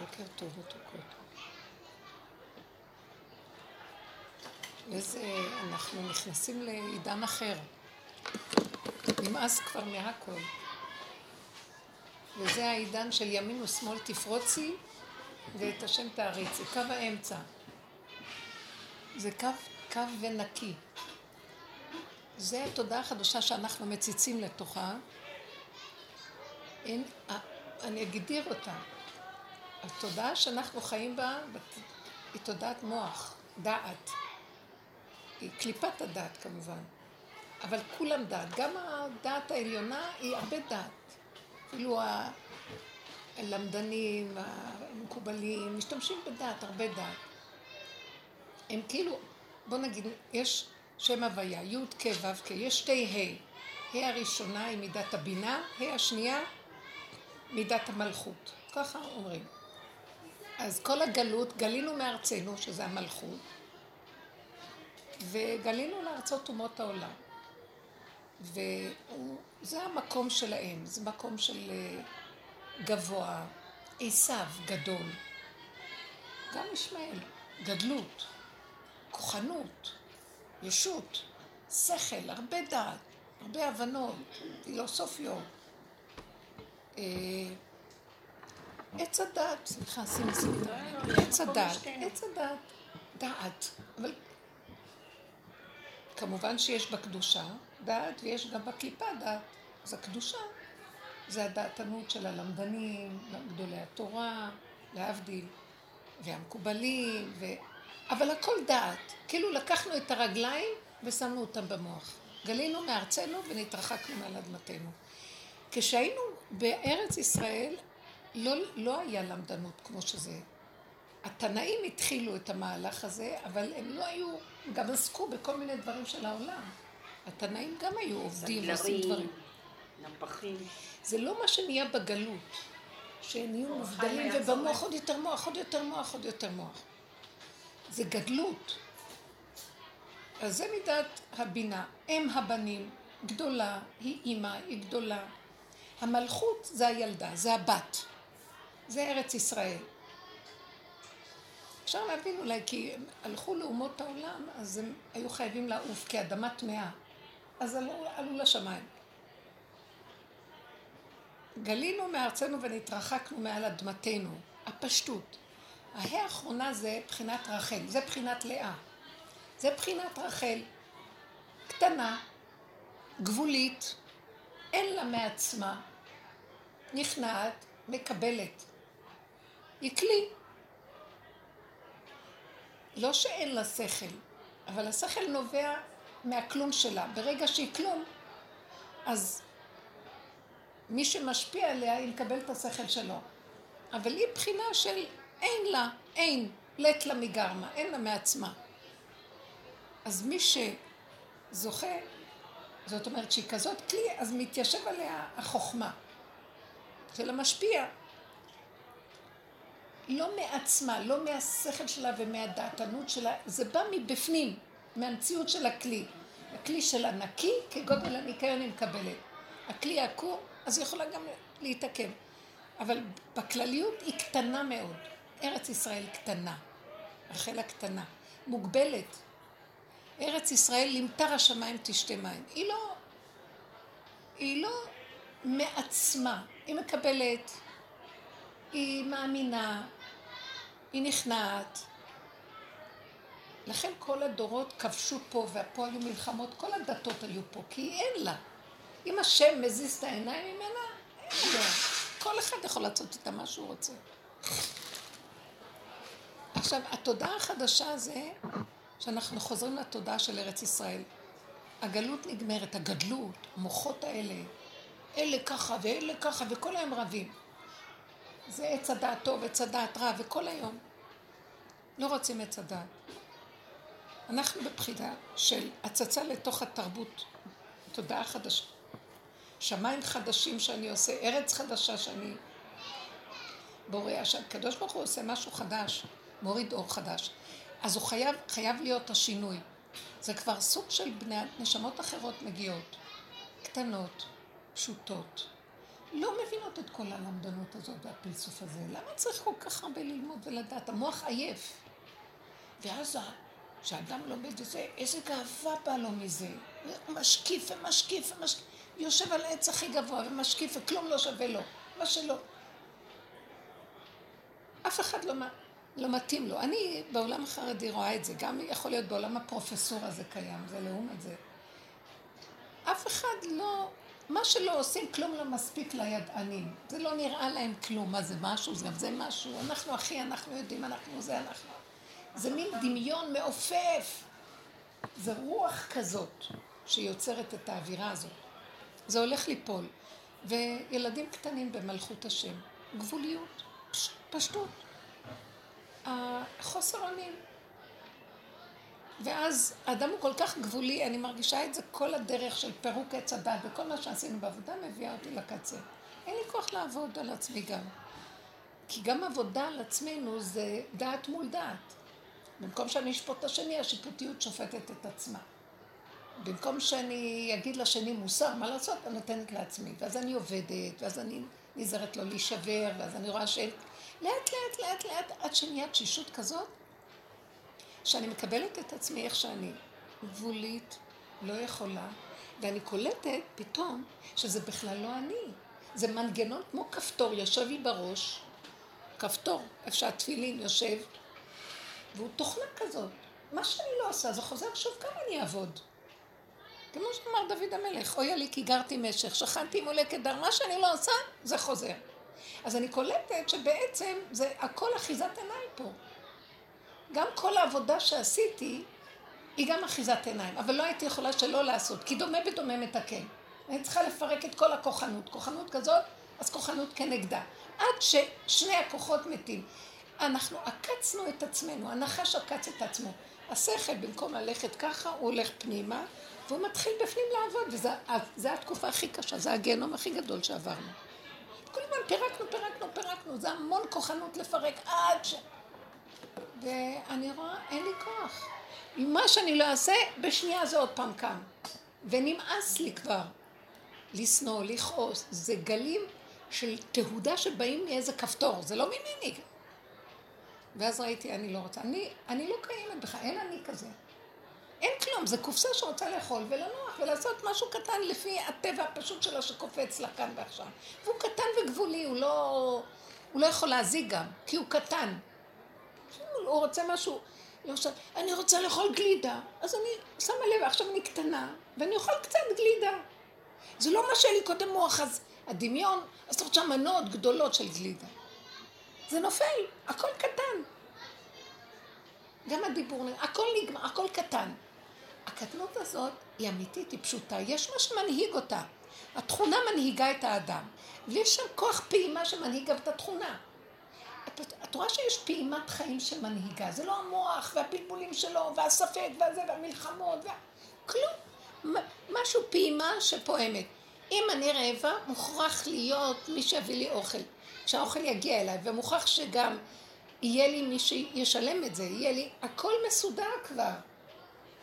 בוקר טוב מתוקות. איזה, אנחנו נכנסים לעידן אחר. נמאס כבר מהכל. וזה העידן של ימין ושמאל תפרוצי ואת השם תעריצי. קו האמצע. זה קו, קו ונקי. זה התודעה החדשה שאנחנו מציצים לתוכה. אין, אני אגדיר אותה. התודעה שאנחנו חיים בה היא תודעת מוח, דעת. היא קליפת הדעת כמובן. אבל כולם דעת. גם הדעת העליונה היא הרבה דעת. אפילו הלמדנים, המקובלים, משתמשים בדעת, הרבה דעת. הם כאילו, בוא נגיד, יש שם הוויה, י' כ' ו' כ', יש שתי ה'. ה' הראשונה היא מידת הבינה, ה' השנייה מידת המלכות. ככה אומרים. אז כל הגלות, גלינו מארצנו, שזה המלכות, וגלינו לארצות אומות העולם. וזה המקום שלהם, זה מקום של אה, גבוה, עשיו גדול, גם ישמעאל, גדלות, כוחנות, ישות, שכל, הרבה דעת, הרבה הבנות, פילוסופיות. עץ הדת, סליחה, שימי שימי עץ הדת, עץ הדת, דעת, אבל כמובן שיש בקדושה דעת ויש גם בקליפה דעת, אז הקדושה זה הדעתנות של הלמדנים, גדולי התורה, להבדיל, והמקובלים, ו... אבל הכל דעת, כאילו לקחנו את הרגליים ושמנו אותם במוח. גלינו מארצנו ונתרחקנו מעל אדמתנו. כשהיינו בארץ ישראל, לא, לא היה למדנות כמו שזה. התנאים התחילו את המהלך הזה, אבל הם לא היו, גם עסקו בכל מיני דברים של העולם. התנאים גם היו עובדים ועושים דברים. נפחים. זה לא מה שנהיה בגלות, שנהיו מובדלים ובמוח עוד יותר מוח, עוד יותר מוח, עוד יותר מוח. זה גדלות. אז זה מידת הבינה. אם הבנים, גדולה, היא אימא, היא גדולה. המלכות זה הילדה, זה הבת. זה ארץ ישראל. אפשר להבין אולי, כי הם הלכו לאומות העולם, אז הם היו חייבים לעוף כאדמה טמאה. אז עלו, עלו לשמיים. גלינו מארצנו ונתרחקנו מעל אדמתנו. הפשטות. ההא האחרונה זה בחינת רחל, זה בחינת לאה. זה בחינת רחל. קטנה, גבולית, אין לה מעצמה, נכנעת, מקבלת. היא כלי. לא שאין לה שכל, אבל השכל נובע מהכלום שלה. ברגע שהיא כלום, אז מי שמשפיע עליה, היא מקבל את השכל שלו. אבל היא בחינה של אין לה, אין, לט לה מגרמה, אין לה מעצמה. אז מי שזוכה, זאת אומרת שהיא כזאת כלי, אז מתיישב עליה החוכמה של המשפיע. לא מעצמה, לא מהשכל שלה ומהדעתנות שלה, זה בא מבפנים, מהמציאות של הכלי. הכלי שלה נקי, כגודל הניקיון היא מקבלת. הכלי עקור, אז היא יכולה גם להתעכב. אבל בכלליות היא קטנה מאוד. ארץ ישראל קטנה, רחל הקטנה, מוגבלת. ארץ ישראל למטר השמיים תשתה מים. היא לא, היא לא מעצמה, היא מקבלת, היא מאמינה, היא נכנעת. לכן כל הדורות כבשו פה, ופה היו מלחמות, כל הדתות היו פה, כי אין לה. אם השם מזיז את העיניים ממנה, אין לה. כל אחד יכול לעשות איתה מה שהוא רוצה. עכשיו, התודעה החדשה זה שאנחנו חוזרים לתודעה של ארץ ישראל. הגלות נגמרת, הגדלות, המוחות האלה, אלה ככה ואלה ככה, וכל היום רבים. זה עץ הדעת טוב, עץ הדעת רע, וכל היום. לא רוצים עץ הדעת. אנחנו בבחינה של הצצה לתוך התרבות, תודעה חדשה. שמיים חדשים שאני עושה, ארץ חדשה שאני בורא. שהקדוש ברוך הוא עושה משהו חדש, מוריד אור חדש. אז הוא חייב, חייב להיות השינוי. זה כבר סוג של בני, נשמות אחרות מגיעות, קטנות, פשוטות, לא מבינות את כל הלמדנות הזאת והפלסוף הזה. למה צריך כל כך הרבה ללמוד ולדעת? המוח עייף. ואז כשאדם לומד את זה, איזה גאווה בא לו מזה. הוא משקיף ומשקיף ומשקיף. יושב על העץ הכי גבוה ומשקיף וכלום לא שווה לו. מה שלא. אף אחד לא, לא מתאים לו. אני בעולם החרדי רואה את זה, גם יכול להיות בעולם הפרופסורה זה קיים, זה לעומת זה. אף אחד לא, מה שלא עושים, כלום לא מספיק לידענים. זה לא נראה להם כלום, מה זה משהו, זה גם זה משהו. אנחנו אחי, אנחנו יודעים, אנחנו זה, אנחנו. זה מין דמיון מעופף. זה רוח כזאת שיוצרת את האווירה הזאת. זה הולך ליפול. וילדים קטנים במלכות השם. גבוליות, פש, פשטות. החוסר אונים. ואז האדם הוא כל כך גבולי, אני מרגישה את זה כל הדרך של פירוק עץ הדת וכל מה שעשינו בעבודה מביאה אותי לקצה. אין לי כוח לעבוד על עצמי גם. כי גם עבודה על עצמנו זה דעת מול דעת. במקום שאני אשפוט את השני, השיפוטיות שופטת את עצמה. במקום שאני אגיד לשני מוסר, מה לעשות? אני נותנת לעצמי. ואז אני עובדת, ואז אני נזהרת לא להישבר, ואז אני רואה ש... לאט לאט לאט לאט עד שנהיה תשישות כזאת, שאני מקבלת את עצמי איך שאני, גבולית, לא יכולה, ואני קולטת פתאום שזה בכלל לא אני. זה מנגנון כמו כפתור, יושב לי בראש, כפתור, איפה שהתפילין יושב, והוא תוכנה כזאת. מה שאני לא עושה, זה חוזר שוב כמה אני אעבוד. כמו שאמר דוד המלך, אוי לי כי גרתי משך, שכנתי מולה כדר, מה שאני לא עושה, זה חוזר. אז אני קולטת שבעצם זה הכל אחיזת עיניים פה. גם כל העבודה שעשיתי היא גם אחיזת עיניים, אבל לא הייתי יכולה שלא לעשות, כי דומה בדומה מתקן. אני צריכה לפרק את כל הכוחנות. כוחנות כזאת, אז כוחנות כנגדה. עד ששני הכוחות מתים. אנחנו עקצנו את עצמנו, הנחש עקץ את עצמו. השכל, במקום ללכת ככה, הוא הולך פנימה, והוא מתחיל בפנים לעבוד, וזו התקופה הכי קשה, זה הגיהנום הכי גדול שעברנו. כל הזמן פירקנו, פירקנו, פירקנו, זה המון כוחנות לפרק עד ש... ואני רואה, אין לי כוח. מה שאני לא אעשה, בשנייה זה עוד פעם קם. ונמאס לי כבר לשנוא, לכעוס. זה גלים של תהודה שבאים מאיזה כפתור, זה לא ממני. ואז ראיתי, אני לא רוצה. אני, אני לא קיימת בכלל, אין אני כזה. אין כלום, זה קופסה שרוצה לאכול ולנוח ולעשות משהו קטן לפי הטבע הפשוט שלו שקופץ לה כאן ועכשיו. והוא קטן וגבולי, הוא לא, הוא לא יכול להזיק גם, כי הוא קטן. הוא רוצה משהו, למשל, אני רוצה לאכול גלידה, אז אני שמה לב, עכשיו אני קטנה, ואני אוכל קצת גלידה. זה לא מה שהיה לי קודם מוח, אז הדמיון, אז אתה רוצה מנות גדולות של גלידה. זה נופל, הכל קטן. גם הדיבור, הכל נגמר, הכל קטן. הקטנות הזאת היא אמיתית, היא פשוטה, יש מה שמנהיג אותה. התכונה מנהיגה את האדם, ויש שם כוח פעימה שמנהיג גם את התכונה. את רואה שיש פעימת חיים שמנהיגה, זה לא המוח והפלפולים שלו, והספק והזה, והמלחמות, וה... כלום. משהו פעימה שפועמת. אם אני רעבה, מוכרח להיות מי שיביא לי אוכל. כשהאוכל יגיע אליי, ומוכרח שגם יהיה לי מי שישלם את זה, יהיה לי, הכל מסודר כבר.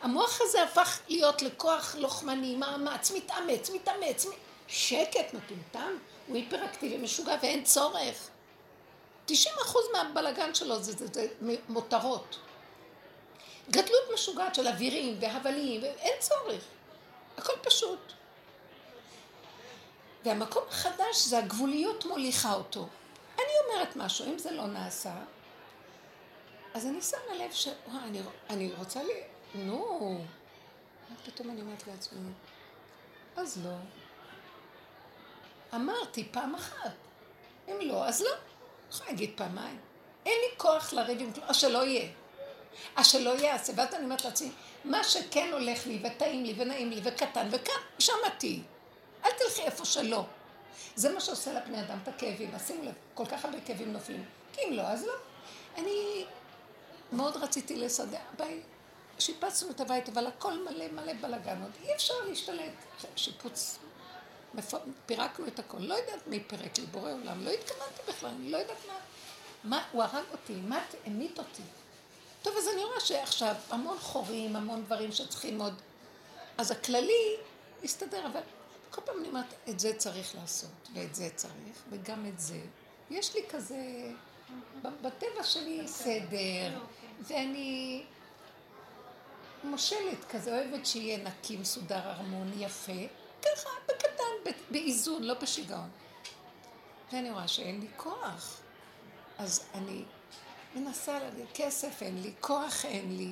המוח הזה הפך להיות לכוח לוחמני, מאמץ, מתאמץ, מתאמץ, שקט מטומטם, הוא היפראקטיבי, משוגע ואין צורך. 90 אחוז מהבלגן שלו זה, זה, זה מותרות. גדלות משוגעת של אווירים והבלים, ואין צורך. הכל פשוט. והמקום החדש זה הגבוליות מוליכה אותו. אני אומרת משהו, אם זה לא נעשה, אז אני שמה לב ש... וואי, אני, אני רוצה לי... נו. פתאום אני אומרת לעצמי, אז לא. אמרתי פעם אחת. אם לא, אז לא. יכולה להגיד פעמיים. אין לי כוח לריב עם כלום, אז שלא יהיה. אז שלא יעשה. ואז אני אומרת לעצמי, מה שכן הולך לי, וטעים לי, ונעים לי, וקטן, וכאן, תהיי. אל תלכי איפה שלא. זה מה שעושה לבני אדם את הכאבים. אז שימו לב, כל כך הרבה כאבים נופלים. כי אם לא, אז לא. אני מאוד רציתי לסדר. ביי. שיפצנו את הבית, אבל הכל מלא מלא בלאגן. עוד אי אפשר להשתלט. שיפוץ פירקנו את הכל. לא יודעת מי פירק לי, בורא עולם. לא התכוונתי בכלל, אני לא יודעת מה. מה, הוא הרג אותי, מה המית אותי. טוב, אז אני רואה שעכשיו המון חורים, המון דברים שצריכים עוד... אז הכללי הסתדר, אבל כל פעם אני אומרת, את זה צריך לעשות, ואת זה צריך, וגם את זה. יש לי כזה, בטבע שלי סדר, ואני מושלת כזה, אוהבת שיהיה נקי, מסודר, הרמוני, יפה, ככה, בקטן, באיזון, לא בשיגעון. ואני רואה שאין לי כוח. אז אני מנסה להגיד, כסף אין לי, כוח אין לי.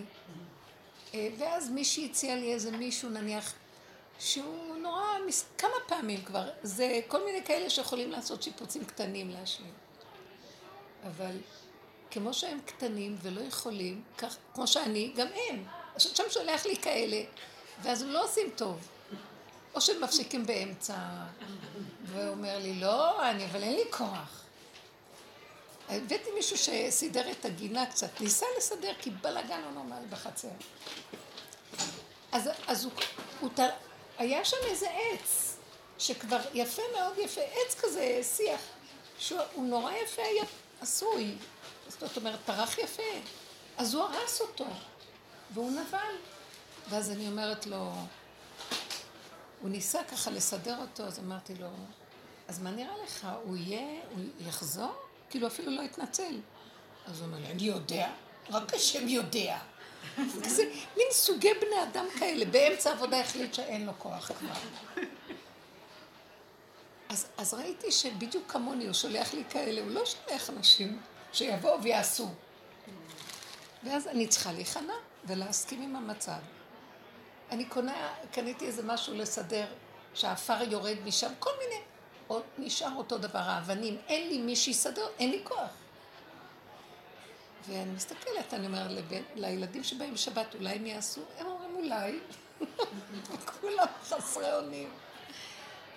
אה, ואז מישהי הציע לי איזה מישהו, נניח, שהוא נורא, כמה פעמים כבר, זה כל מיני כאלה שיכולים לעשות שיפוצים קטנים להשלים. אבל כמו שהם קטנים ולא יכולים, כך, כמו שאני, גם הם. עכשיו שם שולח לי כאלה, ואז הם לא עושים טוב. או שהם מפסיקים באמצע, ואומר לי, לא, אני, אבל אין לי כוח. הבאתי מישהו שסידר את הגינה קצת, ניסה לסדר, כי בלאגן לא נורמלי בחצר. אז, אז הוא, הוא, הוא, היה שם איזה עץ, שכבר יפה מאוד יפה, עץ כזה, שיח, שהוא נורא יפה, עשוי, זאת אומרת, פרח יפה. אז הוא הרס אותו, והוא נבל. ואז אני אומרת לו, הוא ניסה ככה לסדר אותו, אז אמרתי לו, אז מה נראה לך, הוא יהיה, הוא יחזור? כאילו אפילו לא התנצל. אז הוא אומר לי, אני יודע, רק השם יודע. זה מין סוגי בני אדם כאלה, באמצע העבודה החליט שאין לו כוח כבר. אז, אז ראיתי שבדיוק כמוני הוא שולח לי כאלה, הוא לא שולח אנשים שיבואו ויעשו. ואז אני צריכה להיכנע ולהסכים עם המצב. אני קונה, קניתי איזה משהו לסדר, שהעפר יורד משם, כל מיני. עוד נשאר אותו דבר, האבנים, אין לי מי שיסדר, אין לי כוח. ואני מסתכלת, אני אומרת לבן, לילדים שבאים שבת, אולי הם יעשו? הם אומרים אולי. כולם חסרי אונים.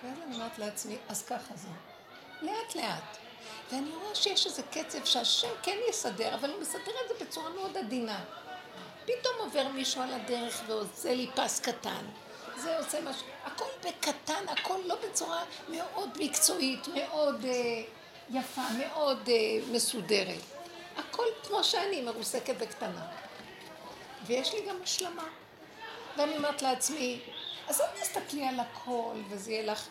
ואז אני אומרת לעצמי, אז ככה זה. לאט לאט. ואני רואה שיש איזה קצב שהשם כן יסדר, אבל הוא מסדר את זה בצורה מאוד עדינה. פתאום עובר מישהו על הדרך ועושה לי פס קטן. זה עושה משהו, הכל בקטן, הכל לא בצורה מאוד מקצועית, מאוד uh, יפה, מאוד uh, מסודרת. הכל כמו שאני, מרוסקת וקטנה. ויש לי גם השלמה. ואני אומרת לעצמי, אז אל תסתכלי על הכל וזה יהיה לך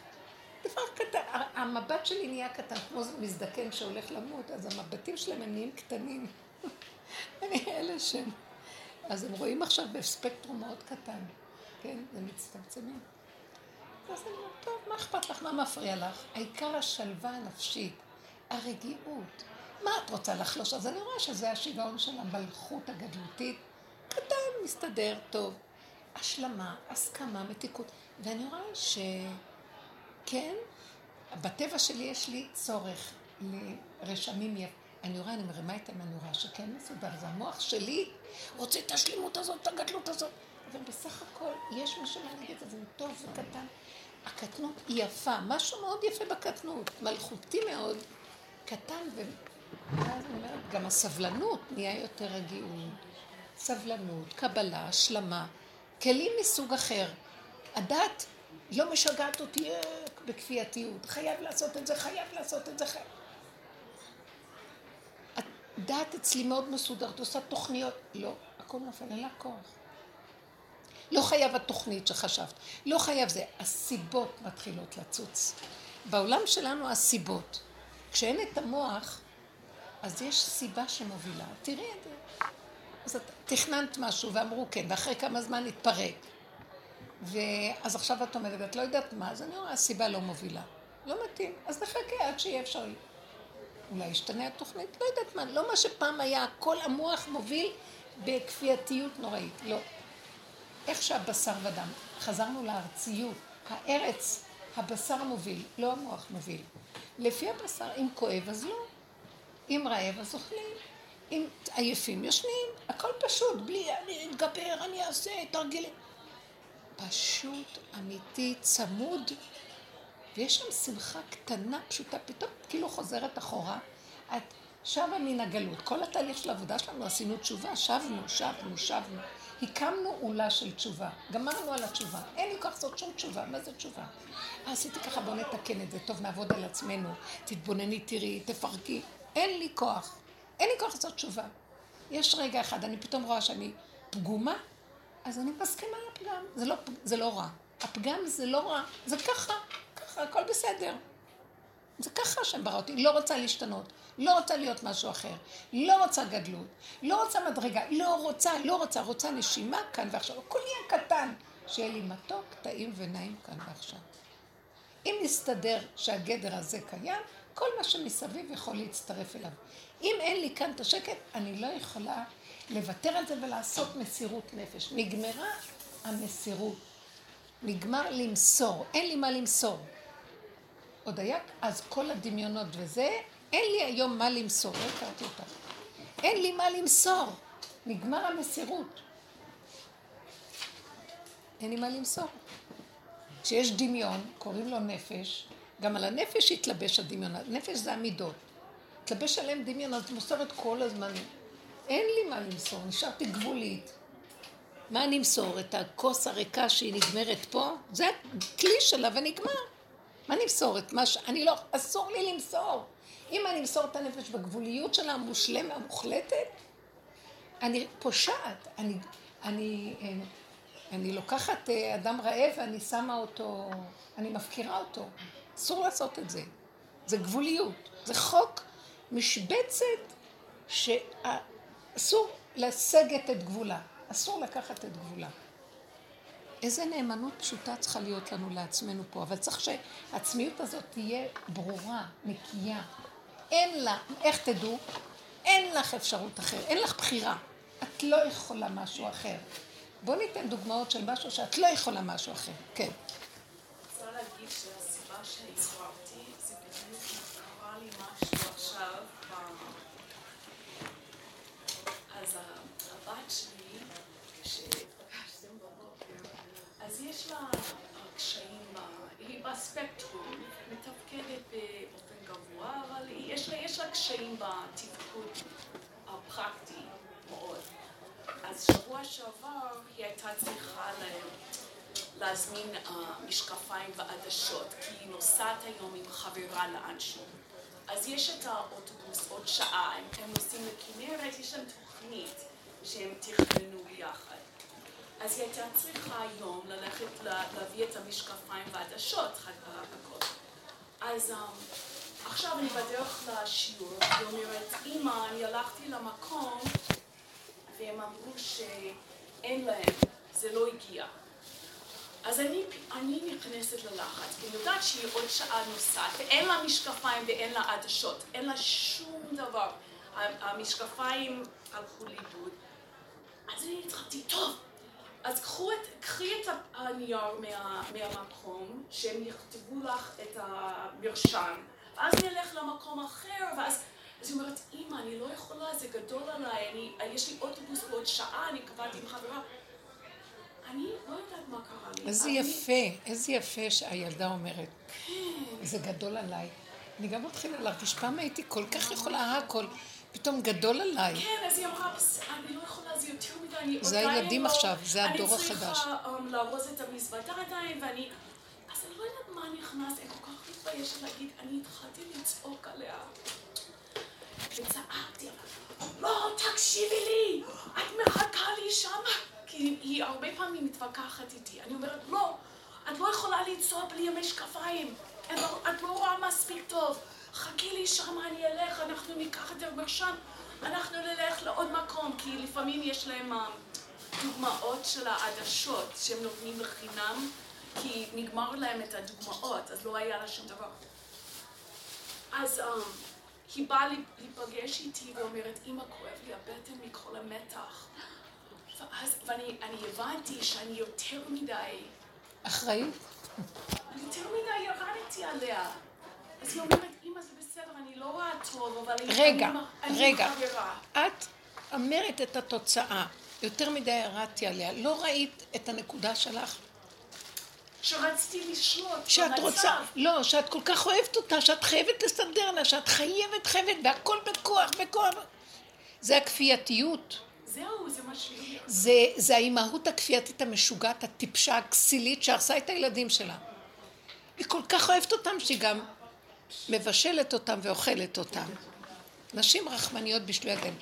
דבר קטן. המבט שלי נהיה קטן, כמו מזדקן שהולך למות, אז המבטים שלהם הם נהיים קטנים. אני אלה שהם. אז הם רואים עכשיו בספקטרום מאוד קטן, כן? הם מצטמצמים. אז אני אומרת, טוב, מה אכפת לך? מה מפריע לך? העיקר השלווה הנפשית, הרגיעות. מה את רוצה לחלוש? אז אני רואה שזה השיגעון של המלכות הגדלותית. קטן, מסתדר, טוב. השלמה, הסכמה, מתיקות. ואני רואה שכן, בטבע שלי יש לי צורך לרשמים יפים. אני רואה, אני מרימה את המנורה שכן מסודר, זה המוח שלי רוצה את השלימות הזאת, את הגדלות הזאת. אבל בסך הכל, יש מי שמנהיג את זה, זה טוב וקטן. הקטנות היא יפה, משהו מאוד יפה בקטנות, מלכותי מאוד, קטן. ואז אני אומרת, גם הסבלנות נהיה יותר רגיעות. סבלנות, קבלה, השלמה, כלים מסוג אחר. הדת לא משגעת אותי אה, בכפייתיות, חייב לעשות את זה, חייב לעשות את זה, חייב. הדת אצלי מאוד מסודרת, עושה תוכניות. לא, הכל נופל, אין לה כוח. לא חייב התוכנית שחשבת, לא חייב זה. הסיבות מתחילות לצוץ. בעולם שלנו הסיבות. כשאין את המוח, אז יש סיבה שמובילה. תראי את זה. אז את תכננת משהו ואמרו כן, ואחרי כמה זמן התפרק. ואז עכשיו את אומרת, את לא יודעת מה, אז אני אומרת, הסיבה לא מובילה. לא מתאים, אז נחכה עד שיהיה אפשרי. אולי ישתנה התוכנית, לא יודעת מה, לא מה שפעם היה, כל המוח מוביל בכפייתיות נוראית, לא. איך שהבשר ודם, חזרנו לארציות, הארץ, הבשר מוביל, לא המוח מוביל. לפי הבשר, אם כואב אז לא, אם רעב אז אוכלים, אם עייפים יושנים, הכל פשוט, בלי אני אתגבר, אני אעשה תרגילים. פשוט, אמיתי, צמוד, ויש שם שמחה קטנה, פשוטה, פתאום כאילו חוזרת אחורה. את שבה מן הגלות. כל התהליך של העבודה שלנו עשינו תשובה, שבנו, שבנו, שבנו. הקמנו עולה של תשובה, גמרנו על התשובה. אין לי כוח לעשות שום תשובה, מה זה תשובה? אה, עשיתי ככה, בוא נתקן את זה, טוב, נעבוד על עצמנו, תתבונני, תראי, תפרקי. אין לי כוח. אין לי כוח לעשות תשובה. יש רגע אחד, אני פתאום רואה שאני פגומה, אז אני מסכימה לפגם. זה לא, זה לא רע. הפגם זה לא רע, זה ככה, ככה, הכל בסדר. זה ככה השם ברא אותי, לא רוצה להשתנות, לא רוצה להיות משהו אחר, לא רוצה גדלות, לא רוצה מדרגה, לא רוצה, לא רוצה, רוצה נשימה כאן ועכשיו, הכל יהיה קטן, שיהיה לי מתוק, טעים ונעים כאן ועכשיו. אם נסתדר שהגדר הזה קיים, כל מה שמסביב יכול להצטרף אליו. אם אין לי כאן את השקט, אני לא יכולה לוותר על זה ולעשות מסירות נפש. נגמרה המסירות. נגמר למסור, אין לי מה למסור. עוד היה אז כל הדמיונות וזה, אין לי היום מה למסור, לא הכרתי אותך. אין לי מה למסור, נגמר המסירות. אין לי מה למסור. כשיש דמיון, קוראים לו נפש, גם על הנפש התלבש הדמיון, הנפש זה המידות. התלבש עליהם דמיון, אז את מוסרת כל הזמן. אין לי מה למסור, נשארתי גבולית. מה אני אמסור? את הכוס הריקה שהיא נגמרת פה? זה הכלי שלה ונגמר. מה נמסור? את מה ש... אני לא... אסור לי למסור. אם אני אמסור את הנפש בגבוליות שלה המושלמת, המוחלטת, אני פושעת. אני, אני, אה, אני לוקחת אה, אדם רעב ואני שמה אותו, אני מפקירה אותו. אסור לעשות את זה. זה גבוליות. זה חוק משבצת שאסור לסגת את גבולה. אסור לקחת את גבולה. איזה נאמנות פשוטה צריכה להיות לנו לעצמנו פה, אבל צריך שהעצמיות הזאת תהיה ברורה, נקייה. אין לה, איך תדעו? אין לך אפשרות אחרת, אין לך בחירה. את לא יכולה משהו אחר. בואו ניתן דוגמאות של משהו שאת לא יכולה משהו אחר. כן. רוצה להגיד שהסיבה שהצטרפתי זה בדיוק קרה לי משהו עכשיו. אז הבת שלי, כשפגשתם בבוקר, אז יש לה קשיים, היא בספקטרום, מתפקדת באופן גבוה, אבל יש לה, יש לה קשיים בתפקוד הפרקטי מאוד. אז שבוע שעבר היא הייתה צריכה להזמין uh, משקפיים ועדשות, כי היא נוסעת היום עם חברה לאנשהו. אז יש את האוטובוס עוד שעה, הם נוסעים לכנרת, יש להם תוכנית שהם תכננו ביחד. אז היא הייתה צריכה היום ללכת להביא את המשקפיים והעדשות, הכל. אז um, עכשיו אני בדרך לשיעור, היא אומרת, אמא, אני הלכתי למקום והם אמרו שאין להם, זה לא הגיע. אז אני, אני נכנסת ללחץ, כי אני יודעת שהיא עוד שעה נוסעת, ואין לה משקפיים ואין לה עדשות, אין לה שום דבר. המשקפיים הלכו לאיבוד. אז אני התחלתי, טוב, אז קחו את, קחי את הנייר מה, מהמקום, שהם יכתבו לך את המרשם, ואז נלך למקום אחר, ואז... אז היא אומרת, אימא, אני לא יכולה, זה גדול עליי, אני, יש לי אוטובוס בעוד שעה, אני קבעתי עם חברה. אני לא יודעת מה קרה לי. איזה אני... יפה, איזה יפה שהילדה אומרת. כן. זה גדול עליי. אני גם מתחילה להרגיש, פעם הייתי כל כך יכולה הכל, פתאום גדול עליי. כן, אז היא אמרה, אני לא יכולה, זה יותר מדי, זה הילדים לא, עכשיו, זה הדור החדש. אני צריכה um, לארוז את המזוודה עדיין, ואני... אז אני לא יודעת מה נכנס, אני כל כך מתביישת להגיד, אני התחלתי לצעוק עליה. וצעקתי, לא, תקשיבי לי, את מחכה לי שמה. כי היא הרבה פעמים מתווכחת איתי. אני אומרת, לא, את לא יכולה לנסוע בלי המשקפיים. את לא רואה מספיק טוב. חכי לי שמה, אני אלך, אנחנו ניקח את המרשם, אנחנו נלך לעוד מקום, כי לפעמים יש להם אה, דוגמאות של העדשות שהם נותנים בחינם, כי נגמר להם את הדוגמאות, אז לא היה לה שום דבר. אז... Um, היא באה להיפגש איתי ואומרת, אמא, כואב לי הבטן מכל המתח. ואז, ואני הבנתי שאני יותר מדי... אחראית? יותר מדי ירדתי עליה. אז היא אומרת, אמא, זה בסדר, אני לא רואה טוב, אבל רגע, אני, רגע, אני את אומרת את התוצאה. יותר מדי ירדתי עליה. לא ראית את הנקודה שלך? שרציתי לשלוט שאת במצב. רוצה, לא, שאת כל כך אוהבת אותה, שאת חייבת לסדר לה, שאת חייבת, חייבת, והכל בכוח, בכוח. זה הכפייתיות. זהו, זה מה שהיא... זה, זה האימהות הכפייתית המשוגעת, הטיפשה, הכסילית, שהרסה את הילדים שלה. היא כל כך אוהבת אותם, שהיא גם מבשלת אותם ואוכלת אותם. נשים רחמניות בשטויותיהן.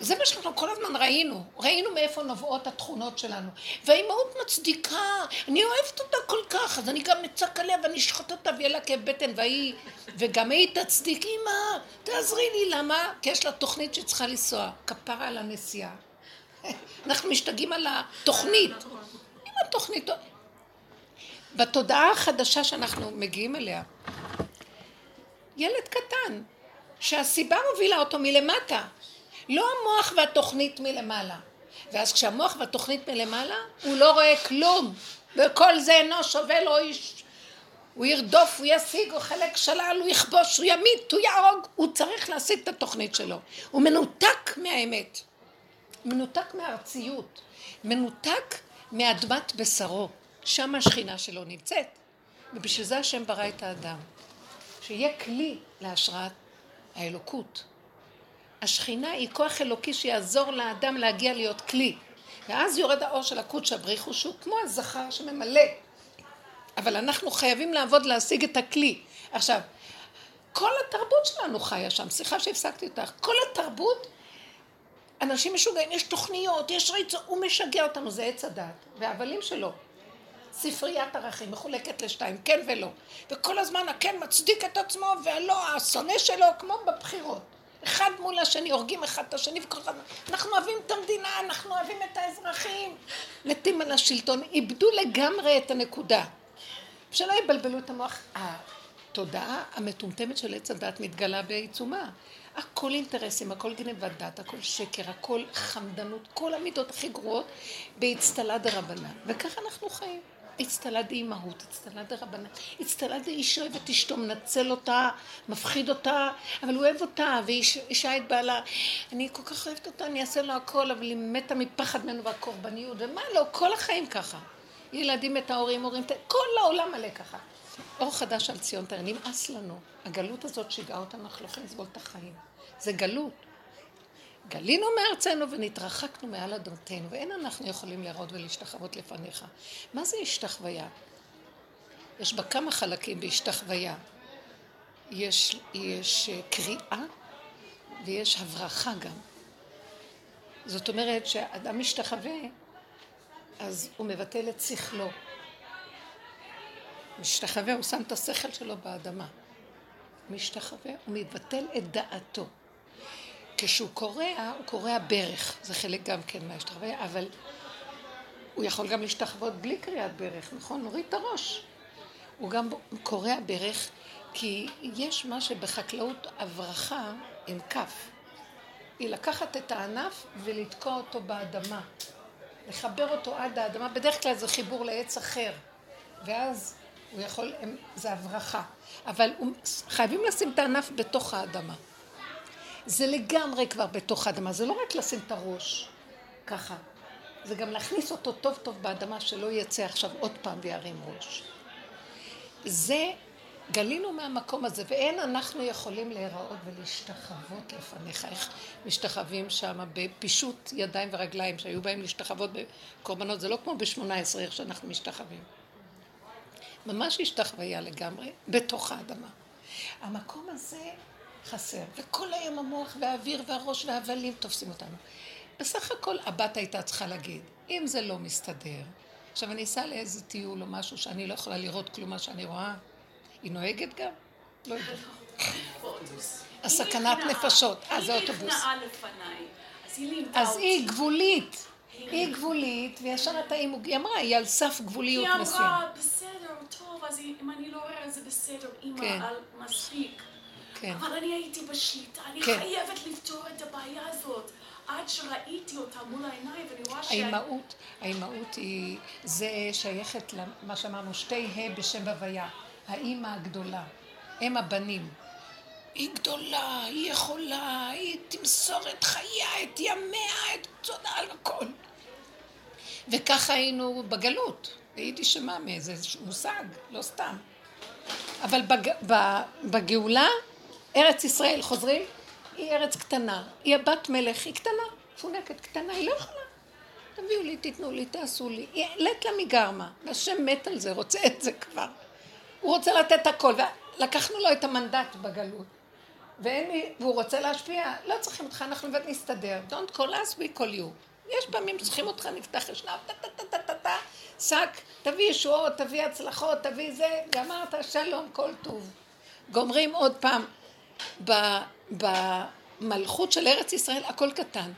זה מה שאנחנו כל הזמן ראינו, ראינו מאיפה נובעות התכונות שלנו. והאימהות מצדיקה, אני אוהבת אותה כל כך, אז אני גם אצעק עליה ואני אשחט אותה ויהיה לה כאב בטן, והיא, וגם היא תצדיק, אמא, תעזרי לי, למה? כי יש לה תוכנית שצריכה לנסוע, כפרה על הנסיעה. אנחנו משתגעים על התוכנית. אם התוכנית... בתודעה החדשה שאנחנו מגיעים אליה, ילד קטן, שהסיבה מובילה אותו מלמטה, לא המוח והתוכנית מלמעלה. ואז כשהמוח והתוכנית מלמעלה, הוא לא רואה כלום, וכל זה אינו שווה לו איש. הוא ירדוף, הוא ישיג, הוא חלק שלל, הוא יכבוש, הוא ימית, הוא יהרוג, הוא צריך להשיג את התוכנית שלו. הוא מנותק מהאמת, מנותק מהארציות, מנותק מאדמת בשרו, שם השכינה שלו נמצאת. ובשביל זה השם ברא את האדם. שיהיה כלי להשראת האלוקות. השכינה היא כוח אלוקי שיעזור לאדם להגיע להיות כלי. ואז יורד האור של הקודש הבריחו שהוא כמו הזכר שממלא. אבל אנחנו חייבים לעבוד להשיג את הכלי. עכשיו, כל התרבות שלנו חיה שם, סליחה שהפסקתי אותך, כל התרבות, אנשים משוגעים, יש תוכניות, יש ריצות, הוא משגע אותנו, זה עץ הדת, והבלים שלו. ספריית ערכים מחולקת לשתיים, כן ולא. וכל הזמן הכן מצדיק את עצמו והלא, השונא שלו, כמו בבחירות. אחד מול השני, הורגים אחד את השני וכל אחד... אנחנו אוהבים את המדינה, אנחנו אוהבים את האזרחים. מתים על השלטון, איבדו לגמרי את הנקודה. שלא יבלבלו את המוח. התודעה המטומטמת של עץ הדת מתגלה בעיצומה. הכל אינטרסים, הכל גנבת דת, הכל שקר, הכל חמדנות, כל המידות הכי גרועות באצטלה דרבנן. וככה אנחנו חיים. אצטלה דאימהות, אצטלה דרבנן, אצטלה דאיש אוהב את אשתו, מנצל אותה, מפחיד אותה, אבל הוא אוהב אותה, ואישה את בעלה. אני כל כך אוהבת אותה, אני אעשה לו הכל, אבל היא מתה מפחד ממנו והקורבניות, ומה לא, כל החיים ככה. ילדים את ההורים, הורים, כל העולם מלא ככה. אור חדש על ציון תראה, נמאס לנו. הגלות הזאת שיגעה אותנו, אנחנו לא יכולים לסבול את החיים. זה גלות. גלינו מארצנו ונתרחקנו מעל אדמתנו, ואין אנחנו יכולים להראות ולהשתחוות לפניך. מה זה השתחוויה? יש בה כמה חלקים בהשתחוויה. יש, יש אה, קריאה ויש הברחה גם. זאת אומרת שאדם משתחווה, אז הוא מבטל את שכלו. משתחווה, הוא שם את השכל שלו באדמה. משתחווה, הוא מבטל את דעתו. כשהוא קורע, הוא קורע ברך, זה חלק גם כן מההשתחוויה, אבל הוא יכול גם להשתחוות בלי קריאת ברך, נכון? נוריד את הראש. הוא גם קורע ברך, כי יש מה שבחקלאות הברכה עם כף. היא לקחת את הענף ולתקוע אותו באדמה. לחבר אותו עד האדמה, בדרך כלל זה חיבור לעץ אחר. ואז הוא יכול, זה הברכה. אבל חייבים לשים את הענף בתוך האדמה. זה לגמרי כבר בתוך האדמה, זה לא רק לשים את הראש ככה, זה גם להכניס אותו טוב טוב באדמה, שלא יצא עכשיו עוד פעם וירים ראש. זה, גלינו מהמקום הזה, ואין אנחנו יכולים להיראות ולהשתחוות לפניך. איך משתחווים שם בפישוט ידיים ורגליים, שהיו באים להשתחוות בקורבנות, זה לא כמו בשמונה עשרה, איך שאנחנו משתחווים. ממש השתחוויה לגמרי, בתוך האדמה. המקום הזה חסר. וכל היום המוח והאוויר והראש וההבלים תופסים אותנו. בסך הכל הבת הייתה צריכה להגיד, אם זה לא מסתדר, עכשיו אני אסע לאיזה טיול או משהו שאני לא יכולה לראות כלום מה שאני רואה, היא נוהגת גם? לא יודעת. הסכנת נפשות. אה, זה אוטובוס. היא נכנעה לפניי, אז היא גבולית. היא גבולית, וישר אתה, היא אמרה, היא על סף גבוליות מסוים. היא אמרה, בסדר, טוב, אז אם אני לא רואה, זה בסדר, אימא, כן. מספיק. כן. אבל אני הייתי בשליטה, אני כן. חייבת לפתור את הבעיה הזאת. עד שראיתי אותה מול העיניים, ואני רואה ש... האימהות, האימהות היא, זה שייכת למה שאמרנו, שתי ה' בשם הוויה. האימא הגדולה, הם הבנים. היא גדולה, היא יכולה, היא תמסור את חייה, את ימיה, את תודה על הכל. וככה היינו בגלות, ביידיש שמאמי, זה מושג, לא סתם. אבל בג... בגאולה ארץ ישראל, חוזרים? היא ארץ קטנה, היא הבת מלך, היא קטנה, מפונקת, קטנה, היא לא יכולה. תביאו לי, תיתנו לי, תעשו לי. היא לית לה מגרמה, והשם מת על זה, רוצה את זה כבר. הוא רוצה לתת הכל, ולקחנו לו את המנדט בגלות. ואין מי, והוא רוצה להשפיע, לא צריכים אותך, אנחנו לבד נסתדר. Don't call us, we call you. יש פעמים צריכים אותך, נפתח אשנב, טה טה טה טה טה טה, שק, תביא ישועות, תביא הצלחות, תביא זה, גמרת, שלום, כל טוב. גומרים עוד פעם, במלכות של ארץ ישראל הכל קטן.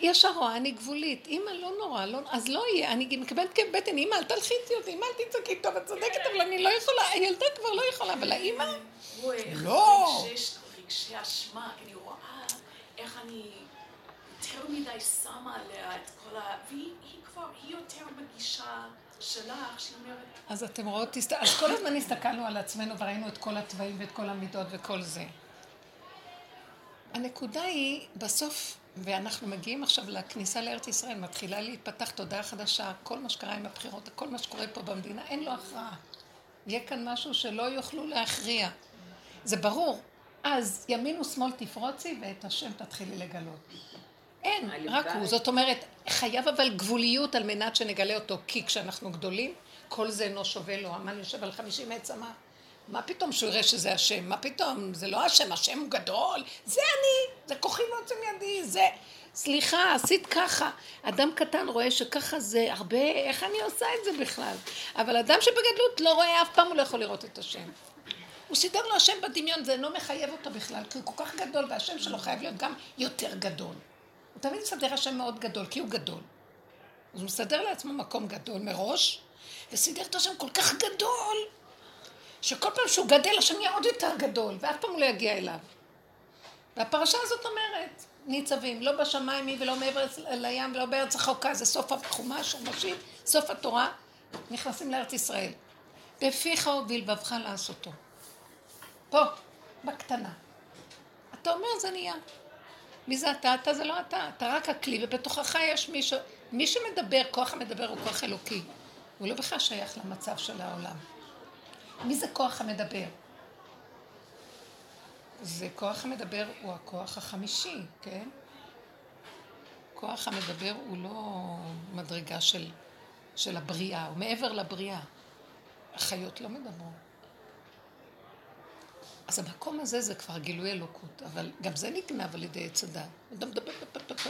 יש הרואה, אני גבולית, אימא לא נורא, לא, אז לא יהיה, אני מקבלת כאב בטן, אימא אל תלחיצי אותי, אימא אל תצעקי, טוב, את צודקת, אבל אני לא יכולה, הילדה כבר לא יכולה, אבל האימא, לא. רגשי אשמה, אני רואה איך אני יותר מדי שמה עליה את כל ה... והיא כבר, היא יותר בגישה שלך, שהיא אומרת... אז אתם רואות, אז כל הזמן הסתכלנו על עצמנו וראינו את כל התוואים ואת כל המידות וכל זה. הנקודה היא, בסוף, ואנחנו מגיעים עכשיו לכניסה לארץ ישראל, מתחילה להתפתח תודעה חדשה, כל מה שקרה עם הבחירות, כל מה שקורה פה במדינה, אין לו הכרעה. יהיה כאן משהו שלא יוכלו להכריע. זה ברור. אז ימין ושמאל תפרוצי ואת השם תתחילי לגלות. אין, רק הוא. זאת אומרת, חייב אבל גבוליות על מנת שנגלה אותו, כי כשאנחנו גדולים, כל זה אינו שווה לו. המן יושב על חמישים עץ אמר, מה פתאום שהוא יראה שזה השם? מה פתאום? זה לא השם, השם הוא גדול. זה אני, זה כוחי ועוצם ידי, זה... סליחה, עשית ככה. אדם קטן רואה שככה זה הרבה, איך אני עושה את זה בכלל? אבל אדם שבגדלות לא רואה, אף פעם הוא לא יכול לראות את השם. הוא סידר לו השם בדמיון, זה לא מחייב אותו בכלל, כי הוא כל כך גדול, והשם שלו חייב להיות גם יותר גדול. הוא תמיד מסדר השם מאוד גדול, כי הוא גדול. אז הוא מסדר לעצמו מקום גדול מראש, וסידר את השם כל כך גדול, שכל פעם שהוא גדל, השם יהיה עוד יותר גדול, ואף פעם הוא לא יגיע אליו. והפרשה הזאת אומרת, ניצבים, לא בשמיים היא ולא מעבר לים ולא בארץ החוקה, זה סוף החומש, חומשים, סוף התורה, נכנסים לארץ ישראל. בפיך ובלבבך לעשותו. פה, בקטנה. אתה אומר, זה נהיה. מי זה אתה? אתה זה לא אתה, אתה רק הכלי, ובתוכך יש מישהו, מי שמדבר, כוח המדבר הוא כוח אלוקי. הוא לא בכלל שייך למצב של העולם. מי זה כוח המדבר? זה כוח המדבר הוא הכוח החמישי, כן? כוח המדבר הוא לא מדרגה של, של הבריאה, הוא מעבר לבריאה. החיות לא מדברות. אז המקום הזה זה כבר גילוי אלוקות, אבל גם זה נגנב על ידי עץ הדת.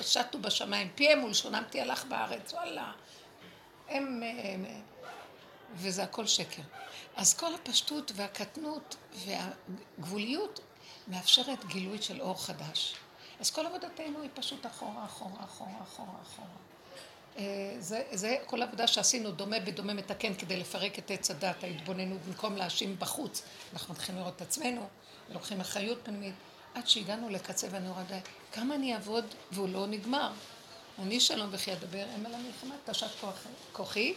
שטו בשמיים, פיהם ולשונם תהלך בארץ, וואלה. הם. וזה הכל שקר. אז כל הפשטות והקטנות והגבוליות מאפשרת גילוי של אור חדש. אז כל עבודתנו היא פשוט אחורה, אחורה, אחורה, אחורה, אחורה. אה, זה, זה כל עבודה שעשינו, דומה בדומה מתקן כדי לפרק את עץ הדת, ההתבוננות, במקום להאשים בחוץ. אנחנו מתחילים לראות את עצמנו, ולוקחים אחריות פנימית, עד שהגענו לקצה ואני רואה, כמה אני אעבוד והוא לא נגמר. אני שלום וכי אדבר, הם על המלחמה, תשת כוחי.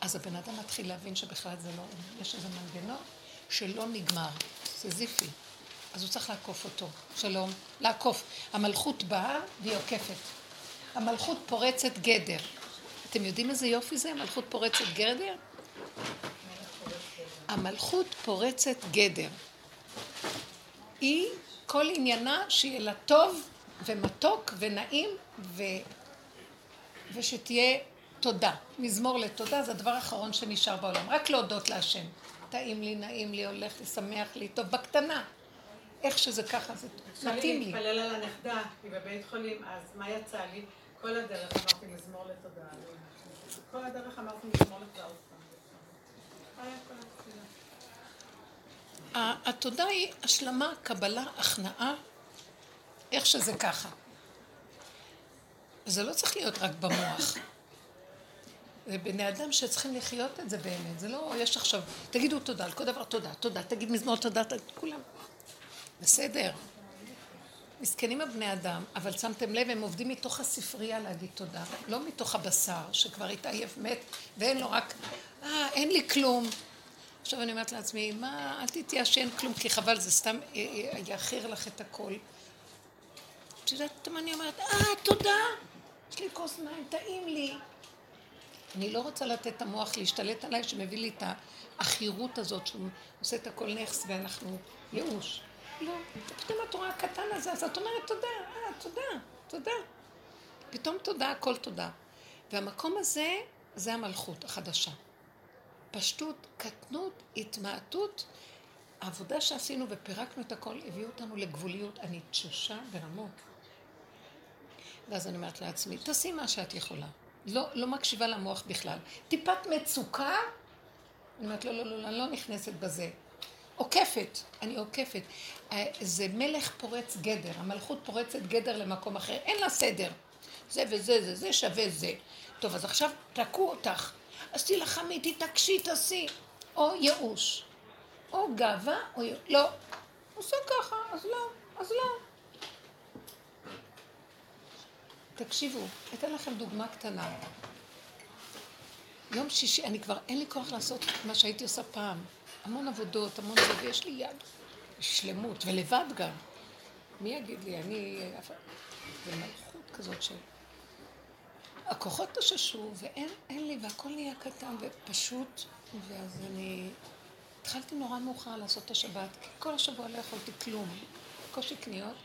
אז הבן אדם מתחיל להבין שבכלל זה לא, יש איזה מנגנון שלא נגמר, זה זיפי. אז הוא צריך לעקוף אותו. שלום. לעקוף. המלכות באה והיא עוקפת. המלכות פורצת גדר. אתם יודעים איזה יופי זה? המלכות פורצת גדר? המלכות פורצת גדר. היא, כל עניינה שיהיה לה טוב ומתוק ונעים ו... ושתהיה תודה. מזמור לתודה זה הדבר האחרון שנשאר בעולם. רק להודות להשם. טעים לי, נעים לי, הולך לי, שמח לי, טוב, בקטנה. איך שזה ככה, זה מתאים לי. כשאני להתפלל על הנכדה, היא בבית חולים, אז מה יצא לי? כל הדרך אמרתי מזמור לתודה. כל הדרך אמרתי מזמור לתודה עוד פעם. התודה היא השלמה, קבלה, הכנעה, איך שזה ככה. זה לא צריך להיות רק במוח. זה בני אדם שצריכים לחיות את זה באמת. זה לא, יש עכשיו, תגידו תודה, על כל דבר תודה, תודה, תגיד מזמור תודה, כולם. בסדר. מסכנים הבני אדם, אבל שמתם לב, הם עובדים מתוך הספרייה להגיד תודה, לא מתוך הבשר, שכבר התעייף, מת, ואין לו רק, אה, אין לי כלום. עכשיו אני אומרת לעצמי, מה, אל תתייאש שאין כלום, כי חבל, זה סתם אה, אה, יאחר לך את הכל. את יודעת מה אני אומרת? אה, תודה, יש לי כוס מים, טעים לי. אני לא רוצה לתת את המוח להשתלט עליי, שמביא לי את העכירות הזאת, שהוא עושה את הכל נכס ואנחנו ייאוש. לא, פתאום את רואה הקטן הזה, אז את אומרת תודה, אה, תודה, תודה. פתאום תודה, הכל תודה. והמקום הזה, זה המלכות החדשה. פשטות, קטנות, התמעטות, העבודה שעשינו ופירקנו את הכל, הביאו אותנו לגבוליות. אני תשושה ברמות. ואז אני אומרת לעצמי, תעשי מה שאת יכולה. לא, לא מקשיבה למוח בכלל. טיפת מצוקה, אני אומרת, לא, לא, לא, אני לא נכנסת בזה. עוקפת, אני עוקפת. אה, זה מלך פורץ גדר, המלכות פורצת גדר למקום אחר, אין לה סדר. זה וזה, זה, זה שווה זה. טוב, אז עכשיו תקעו אותך. אז תילחמי, תתעקשי, תעשי. או ייאוש, או גאווה, או. לא. עושה ככה, אז לא, אז לא. תקשיבו, אתן לכם דוגמה קטנה. יום שישי, אני כבר, אין לי כוח לעשות מה שהייתי עושה פעם. המון עבודות, המון זה, ויש לי יד שלמות, ולבד גם. מי יגיד לי, אני... זה מלכות כזאת של... הכוחות תששו, ואין לי, והכל נהיה קטן ופשוט, ואז אני... התחלתי נורא מאוחר לעשות את השבת, כי כל השבוע לא יכולתי כלום. קושי קניות.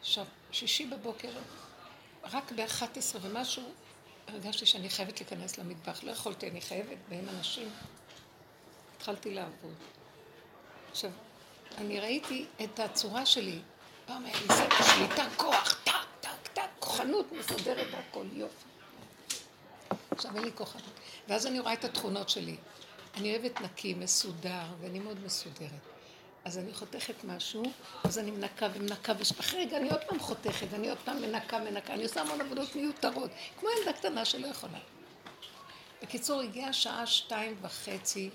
עכשיו, שישי בבוקר, רק ב-11 ומשהו, הרגשתי שאני חייבת להיכנס למטבח. לא יכולתי, אני חייבת, והם אנשים. התחלתי לעבוד. עכשיו, אני ראיתי את הצורה שלי. פעם היה לי סדר שליטה, כוח, טק, טק, טק, כוחנות מסדרת הכל, יופי. עכשיו אין לי כוחנות. ואז אני רואה את התכונות שלי. אני אוהבת נקי, מסודר, ואני מאוד מסודרת. אז אני חותכת משהו, אז אני מנקה ומנקה, ואחרי רגע אני עוד פעם חותכת, ואני עוד פעם מנקה, מנקה, אני עושה המון עבודות מיותרות, כמו ילדה קטנה שלא יכולה. בקיצור, הגיעה שעה שתיים וחצי,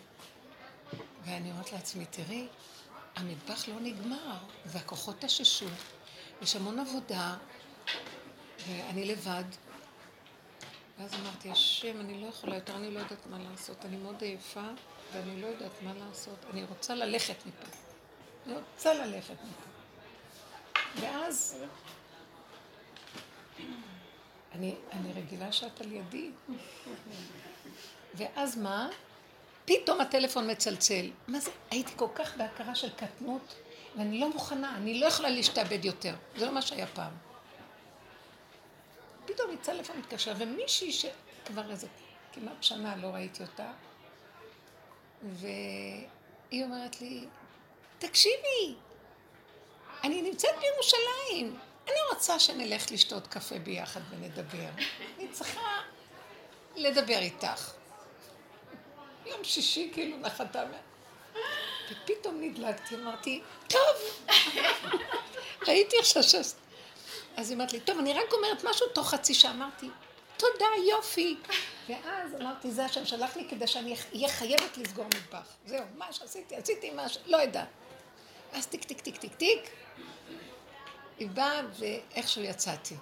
ואני אומרת לעצמי, תראי, המטבח לא נגמר, והכוחות תששו, יש המון עבודה, ואני לבד. ואז אמרתי, השם, אני לא יכולה יותר, אני לא יודעת מה לעשות. אני מאוד עייפה, ואני לא יודעת מה לעשות. אני רוצה ללכת מפה. אני רוצה ללכת. ואז, אני, אני רגילה שאת על ידי. ואז מה? פתאום הטלפון מצלצל. מה זה? הייתי כל כך בהכרה של קטנות, ואני לא מוכנה, אני לא יכולה להשתעבד יותר. זה לא מה שהיה פעם. פתאום יצא לפעמים מתקשר, ומישהי שכבר איזה כמעט שנה לא ראיתי אותה, והיא אומרת לי, תקשיבי, אני נמצאת בירושלים, אני רוצה שנלך לשתות קפה ביחד ונדבר. אני צריכה לדבר איתך. יום שישי כאילו נחתה מה... ופתאום נדלקתי, אמרתי, טוב, ראיתי עכשיו ש... אז היא אמרת לי, טוב, אני רק אומרת משהו תוך חצי שעה. אמרתי, תודה, יופי. ואז אמרתי, זה השם שלח לי כדי שאני אהיה חייבת לסגור מטבח. זהו, מה שעשיתי, עשיתי מה ש... לא יודע. אז טיק, טיק, טיק, טיק, טיק. היא באה ואיכשהו יצאתי.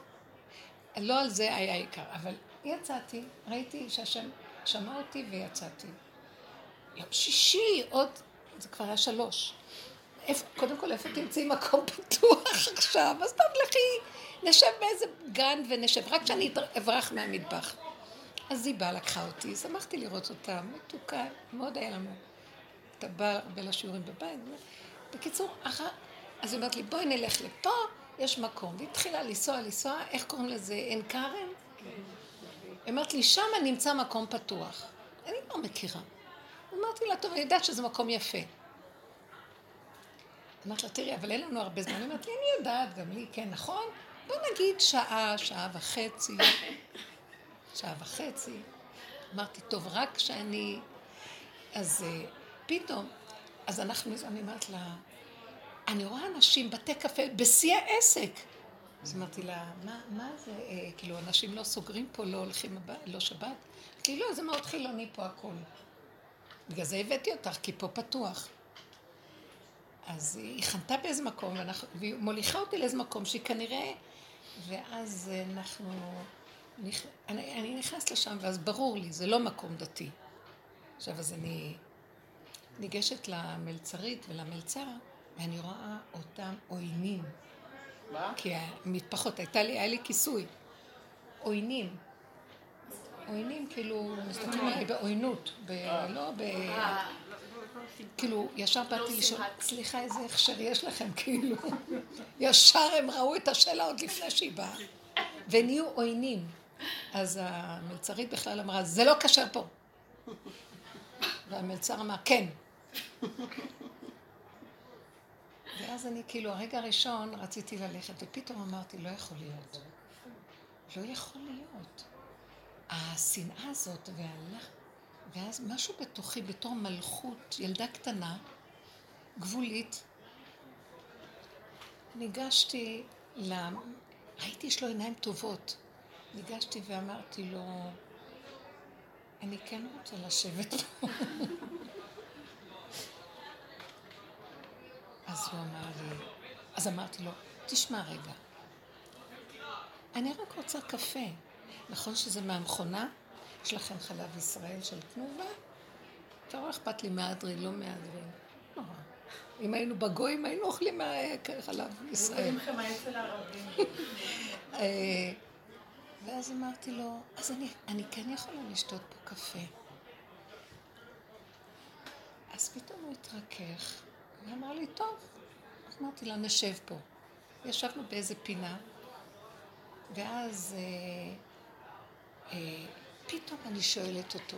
לא על זה היה עיקר, אבל יצאתי, ראיתי שהשם שמע אותי ויצאתי. יום שישי, עוד, זה כבר היה שלוש. איפה, קודם כל, איפה תמצאי מקום פתוח עכשיו? אז טוב, לכי, נשב באיזה גן ונשב, רק שאני אברח מהמטבח. אז היא באה, לקחה אותי, שמחתי לראות אותה, מתוקה, מאוד היה לנו. אתה בא הרבה לשיעורים בבית. בקיצור, אחר, אז היא אומרת לי, בואי נלך לפה, יש מקום. והיא התחילה לנסוע, לנסוע, איך קוראים לזה? עין כרם? כן. היא אומרת לי, שם נמצא מקום פתוח. אני לא מכירה. אמרתי לה, טוב, אני יודעת שזה מקום יפה. אמרתי לה, תראי, אבל אין לנו הרבה זמן. היא אומרת לי, אני יודעת, גם לי, כן, נכון? בוא נגיד שעה, שעה וחצי. שעה וחצי. אמרתי, טוב, רק שאני... אז uh, פתאום, אז אנחנו, אני אומרת לה, אני רואה אנשים, בתי קפה, בשיא העסק. אז אמרתי לה, מה, מה זה, אה, כאילו, אנשים לא סוגרים פה, לא הולכים, הבא, לא שבת? אמרתי, לא, זה מאוד חילוני פה הכול. בגלל זה הבאתי אותך, כי פה פתוח. אז היא חנתה באיזה מקום, ואנחנו, והיא מוליכה אותי לאיזה מקום שהיא כנראה... ואז אנחנו... נכ... אני, אני נכנסת לשם, ואז ברור לי, זה לא מקום דתי. עכשיו, אז אני ניגשת למלצרית ולמלצר, ואני רואה אותם עוינים. מה? כי המטפחות, הייתה לי, היה לי כיסוי. עוינים. עוינים, כאילו, מסתכלים עליי בעוינות, ב... לא ב... כאילו, ישר באתי לא לשאול, סליחה, איזה הכשר יש לכם, כאילו. ישר הם ראו את השאלה עוד לפני שהיא באה. ונהיו עוינים. אז המלצרית בכלל אמרה, זה לא כשר פה. והמלצר אמר, כן. ואז אני כאילו, הרגע הראשון רציתי ללכת, ופתאום אמרתי, לא יכול להיות. לא יכול להיות. השנאה הזאת והלך... ואז משהו בתוכי, בתור מלכות, ילדה קטנה, גבולית, ניגשתי ל... ראיתי שיש לו עיניים טובות. ניגשתי ואמרתי לו, אני כן רוצה לשבת פה. אז הוא אמר לי, אז אמרתי לו, תשמע רגע, אני רק רוצה קפה. נכון שזה מהמכונה? יש לכם חלב ישראל של תנובה? לא אכפת לי מהדרי, לא מהדרי. לא אם היינו בגויים, היינו אוכלים מהחלב ישראל. אה, ואז אמרתי לו, אז אני, אני כן יכולה לשתות פה קפה. אז פתאום הוא התרכך, ואמר לי, טוב. אז אמרתי לה, נשב פה. ישבנו באיזה פינה, ואז אה, אה, פתאום אני שואלת אותו,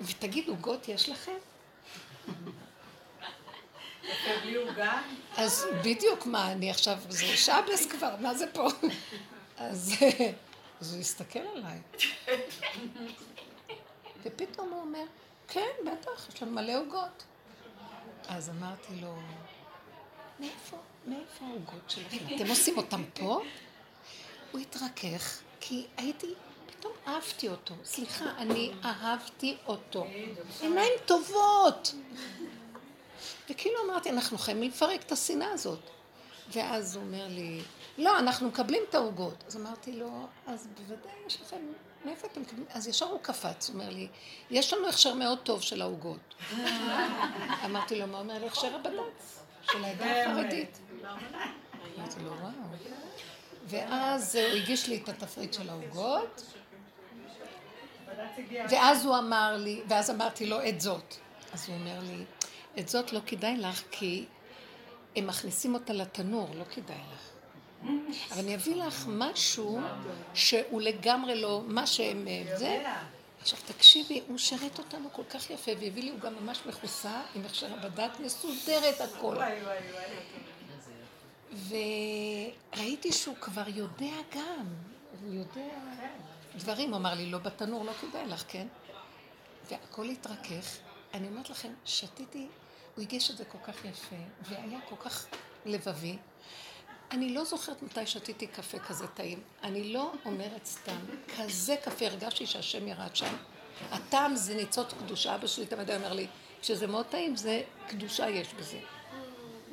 ותגיד, עוגות יש לכם? אז בדיוק מה, אני עכשיו, זה שבס כבר, מה זה פה? אז, אז הוא הסתכל עליי. ופתאום הוא אומר, כן, בטח, יש לנו מלא עוגות. אז אמרתי לו, מאיפה, מאיפה העוגות שלכם? אתם עושים אותם פה? הוא התרכך, כי הייתי, פתאום אהבתי אותו. סליחה, אני אהבתי אותו. עיניים טובות. וכאילו אמרתי, אנחנו חייבים לפרק את השנאה הזאת. ואז הוא אומר לי, לא, אנחנו מקבלים את העוגות. אז אמרתי לו, אז בוודאי יש לכם, מאיפה אתם מקבלים? אז ישר הוא קפץ, הוא אומר לי, יש לנו הכשר מאוד טוב של העוגות. אמרתי לו, מה אומר לי הכשר הבד"ץ? של העדה החרדית. אמרתי לו, וואו. ואז הוא הגיש לי את התפריט של העוגות, ואז הוא אמר לי, ואז אמרתי לו את זאת. אז הוא אומר לי, את זאת לא כדאי לך, כי הם מכניסים אותה לתנור, לא כדאי לך. אבל אני אביא לך משהו שהוא לגמרי לא, מה שהם... זה... עכשיו תקשיבי, הוא שרת אותנו כל כך יפה, והביא לי, הוא גם ממש מכוסה, עם הכשר הבדת, מסודרת הכל. וראיתי שהוא כבר יודע גם, הוא יודע דברים, הוא אמר לי, לא בתנור, לא כדאי לך, כן? והכל התרכך. אני אומרת לכם, שתיתי, הוא הגיש את זה כל כך יפה, והיה כל כך לבבי. אני לא זוכרת מתי שתיתי קפה כזה טעים. אני לא אומרת סתם, כזה קפה, הרגשתי שהשם ירד שם. הטעם זה ניצוץ קדושה, אבא שלי תמיד אומר לי, כשזה מאוד טעים, זה קדושה יש בזה.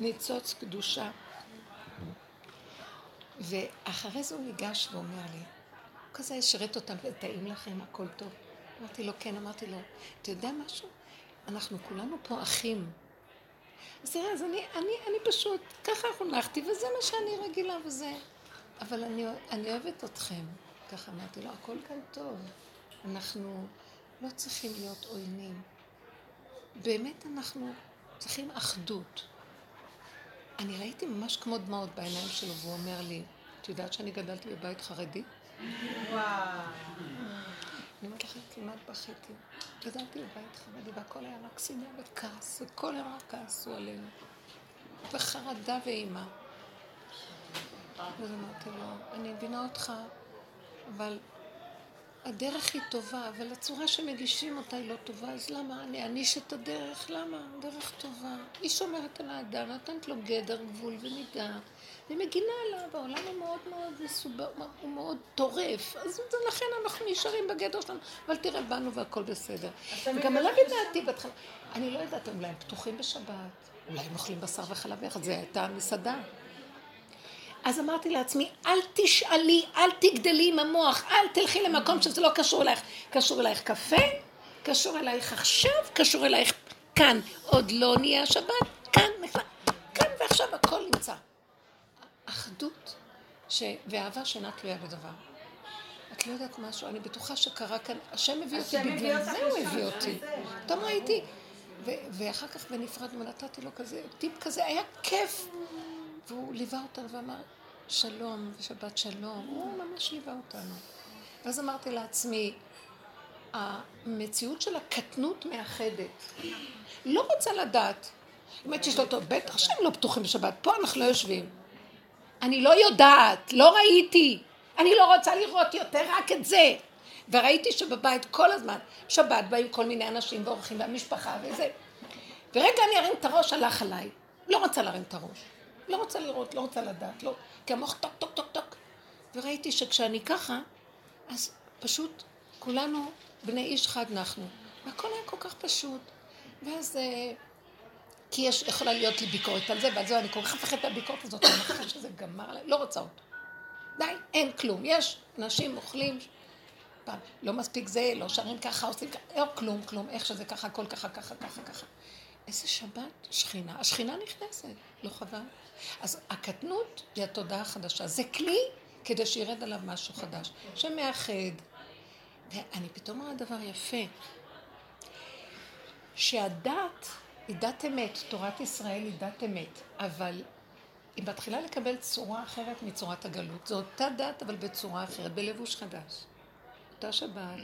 ניצוץ קדושה. ואחרי זה הוא ניגש ואומר לי, הוא כזה השרת אותם, טעים לכם, הכל טוב. אמרתי לו, כן, אמרתי לו, אתה יודע משהו? אנחנו כולנו פה אחים. אז תראה, אז אני, אני, אני פשוט, ככה חונכתי, וזה מה שאני רגילה וזה. אבל אני, אני אוהבת אתכם. ככה אמרתי לו, הכל כאן טוב. אנחנו לא צריכים להיות עוינים. באמת אנחנו צריכים אחדות. אני ראיתי ממש כמו דמעות בעיניים שלו, והוא אומר לי, את יודעת שאני גדלתי בבית חרדי? וואו. אני אומרת לכם, כמעט בכיתי. גדלתי בבית חרדי, והכל היה רק שנאה וכעס, וכל היום רק כעסו עלינו. וחרדה ואימה. אז אמרתי לו, אני מבינה אותך, אבל הדרך היא טובה, אבל הצורה שמגישים אותה היא לא טובה, אז למה אני אעניש את הדרך? למה? דרך טובה. היא שומרת על האדם, נותנת לו גדר, גבול ומידה, ומגינה עליו, העולם הוא מאוד מאוד מסובב, הוא מאוד טורף, אז לכן אנחנו נשארים בגדר שלנו, אבל תראה, באנו והכל בסדר. וגם עליו ידעתי בהתחלה, אני לא יודעת, אולי הם פתוחים בשבת, אולי הם אוכלים בשר וחלב יחד, זה הייתה מסעדה. אז אמרתי לעצמי, אל תשאלי, אל תגדלי עם המוח, אל תלכי למקום שזה לא קשור אלייך. קשור אלייך קפה, קשור אלייך עכשיו, קשור אלייך כאן. עוד לא נהיה השבת, כאן, כאן ועכשיו הכל נמצא. אחדות ש... ואהבה שאינה תלויה בדבר. את לא יודעת משהו, אני בטוחה שקרה כאן, השם הביא אותי, בגלל זה הוא הביא אותי. פתאום ראיתי. ואחר כך בנפרדנו, נתתי לו כזה, טיפ כזה, היה כיף. והוא ליווה אותנו ואמר, שלום ושבת שלום, הוא ממש ליווה אותנו. ואז אמרתי לעצמי, המציאות של הקטנות מאחדת. לא רוצה לדעת. האמת שיש לו טוב, בטח שהם לא פתוחים בשבת, פה אנחנו לא יושבים. אני לא יודעת, לא ראיתי, אני לא רוצה לראות יותר רק את זה. וראיתי שבבית כל הזמן, שבת באים כל מיני אנשים ואורחים והמשפחה וזה. ורגע אני ארים את הראש, הלך עליי. לא רוצה להרים את הראש. לא רוצה לראות, לא רוצה לדעת, לא. כי המוח טוק טוק טוק טוק. וראיתי שכשאני ככה, אז פשוט כולנו בני איש חד אנחנו. והכל היה כל כך פשוט. ואז... כי יש, יכולה להיות לי ביקורת על זה ועל זה, אני כל כך מפחדת את הביקורת הזאת, אני חושבת שזה גמר עליי, לא רוצה אותו. די, אין כלום. יש אנשים אוכלים, פעם, לא מספיק זה, לא שרים ככה, עושים ככה, לא כלום, כלום, איך שזה ככה, הכל ככה, ככה, ככה, ככה. איזה שבת? שכינה. השכינה נכנסת, לא חבל? אז הקטנות היא התודעה החדשה. זה כלי כדי שירד עליו משהו חדש, שמאחד. ואני פתאום רואה דבר יפה, שהדת היא דת אמת, תורת ישראל היא דת אמת, אבל היא מתחילה לקבל צורה אחרת מצורת הגלות. זו אותה דת, אבל בצורה אחרת, בלבוש חדש. אותה שבת,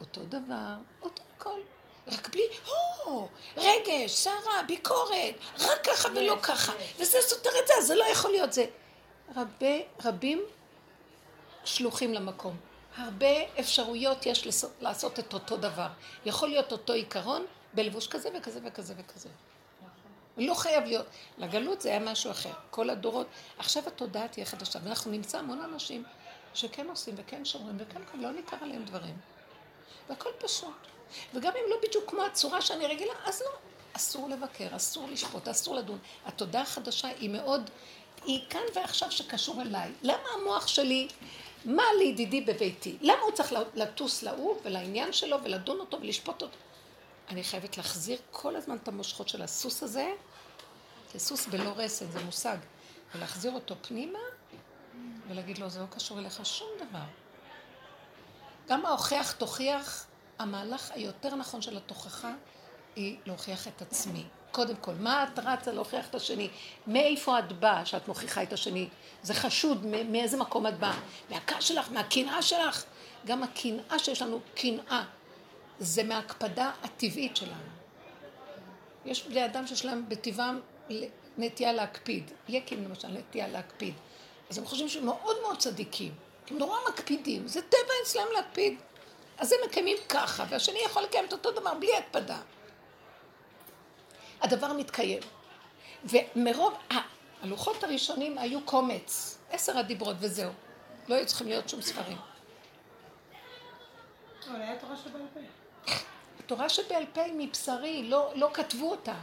אותו דבר, אותו הכל. רק בלי, או, רגש, סערה, ביקורת, רק ככה ולא ככה. וזה סותר את זה, זה לא יכול להיות זה. רבי, רבים שלוחים למקום. הרבה אפשרויות יש לעשות את אותו דבר. יכול להיות אותו עיקרון בלבוש כזה וכזה וכזה וכזה. לא חייב להיות. לגלות זה היה משהו אחר. כל הדורות. עכשיו התודעה תהיה חדשה, ואנחנו נמצא המון אנשים שכן עושים וכן שומרים וכן לא ניכר עליהם דברים. והכל פשוט. וגם אם לא בדיוק כמו הצורה שאני רגילה, אז לא. אסור לבקר, אסור לשפוט, אסור לדון. התודעה החדשה היא מאוד, היא כאן ועכשיו שקשור אליי. למה המוח שלי, מה לידידי בביתי? למה הוא צריך לטוס להוא ולעניין שלו ולדון אותו ולשפוט אותו? אני חייבת להחזיר כל הזמן את המושכות של הסוס הזה, זה סוס בלא רסן, זה מושג, ולהחזיר אותו פנימה ולהגיד לו, זה לא קשור אליך שום דבר. גם ההוכח תוכיח, המהלך היותר נכון של התוכחה היא להוכיח את עצמי. קודם כל, מה את רצה להוכיח את השני? מאיפה את באה שאת מוכיחה את השני? זה חשוד, מאיזה מקום את באה? מהכעס שלך, מהקנאה שלך? גם הקנאה שיש לנו, קנאה, זה מההקפדה הטבעית שלנו. יש בני אדם שיש להם בטבעם נטייה להקפיד. יקים למשל נטייה להקפיד. אז הם חושבים שהם מאוד מאוד צדיקים. הם נורא מקפידים, זה טבע אצלם להקפיד. אז הם מקיימים ככה, והשני יכול לקיים את אותו דבר בלי הקפדה. הדבר מתקיים. ומרוב, הלוחות הראשונים היו קומץ, עשר הדיברות וזהו. לא היו צריכים להיות שום ספרים. אבל היה תורה שבעל פה. התורה שבעל פה היא מבשרי, לא, לא כתבו אותה.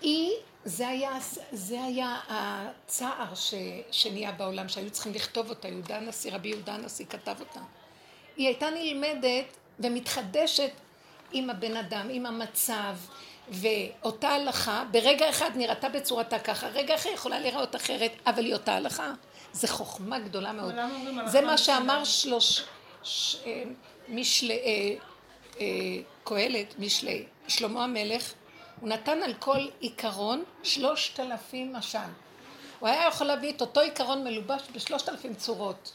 היא, זה היה, זה היה הצער ש, שנהיה בעולם, שהיו צריכים לכתוב אותה, יהודה הנשיא, רבי יהודה הנשיא כתב אותה. היא הייתה נלמדת ומתחדשת עם הבן אדם, עם המצב, ואותה הלכה, ברגע אחד נראתה בצורתה ככה, רגע אחר יכולה להיראות אחרת, אבל היא אותה הלכה. זו חוכמה גדולה מאוד. זה מה שאמר שלוש... ש... משלי... אה, אה, קהלת, משלי, שלמה המלך, הוא נתן על כל עיקרון שלושת אלפים משל. הוא היה יכול להביא את אותו עיקרון מלובש בשלושת אלפים צורות.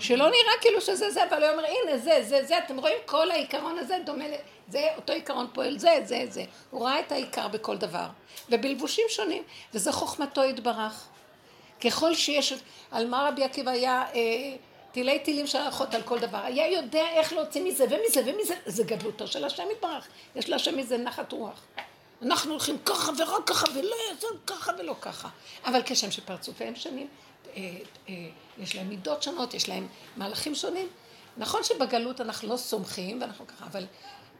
שלא נראה כאילו שזה זה, אבל הוא אומר, הנה זה, זה, זה, אתם רואים כל העיקרון הזה דומה, זה אותו עיקרון פועל, זה, זה, זה. הוא ראה את העיקר בכל דבר. ובלבושים שונים, וזה חוכמתו יתברך. ככל שיש, על מה רבי עקיבא היה אה, תילי תילים של הלכות על כל דבר. היה יודע איך להוציא מזה ומזה ומזה, זה גדלותו של השם יתברך. יש להשם מזה נחת רוח. אנחנו הולכים ככה ורק ככה ולא יעזור ככה ולא ככה. אבל כשם שפרצופיהם שונים, אה, אה, יש להם מידות שונות, יש להם מהלכים שונים. נכון שבגלות אנחנו לא סומכים ואנחנו ככה, אבל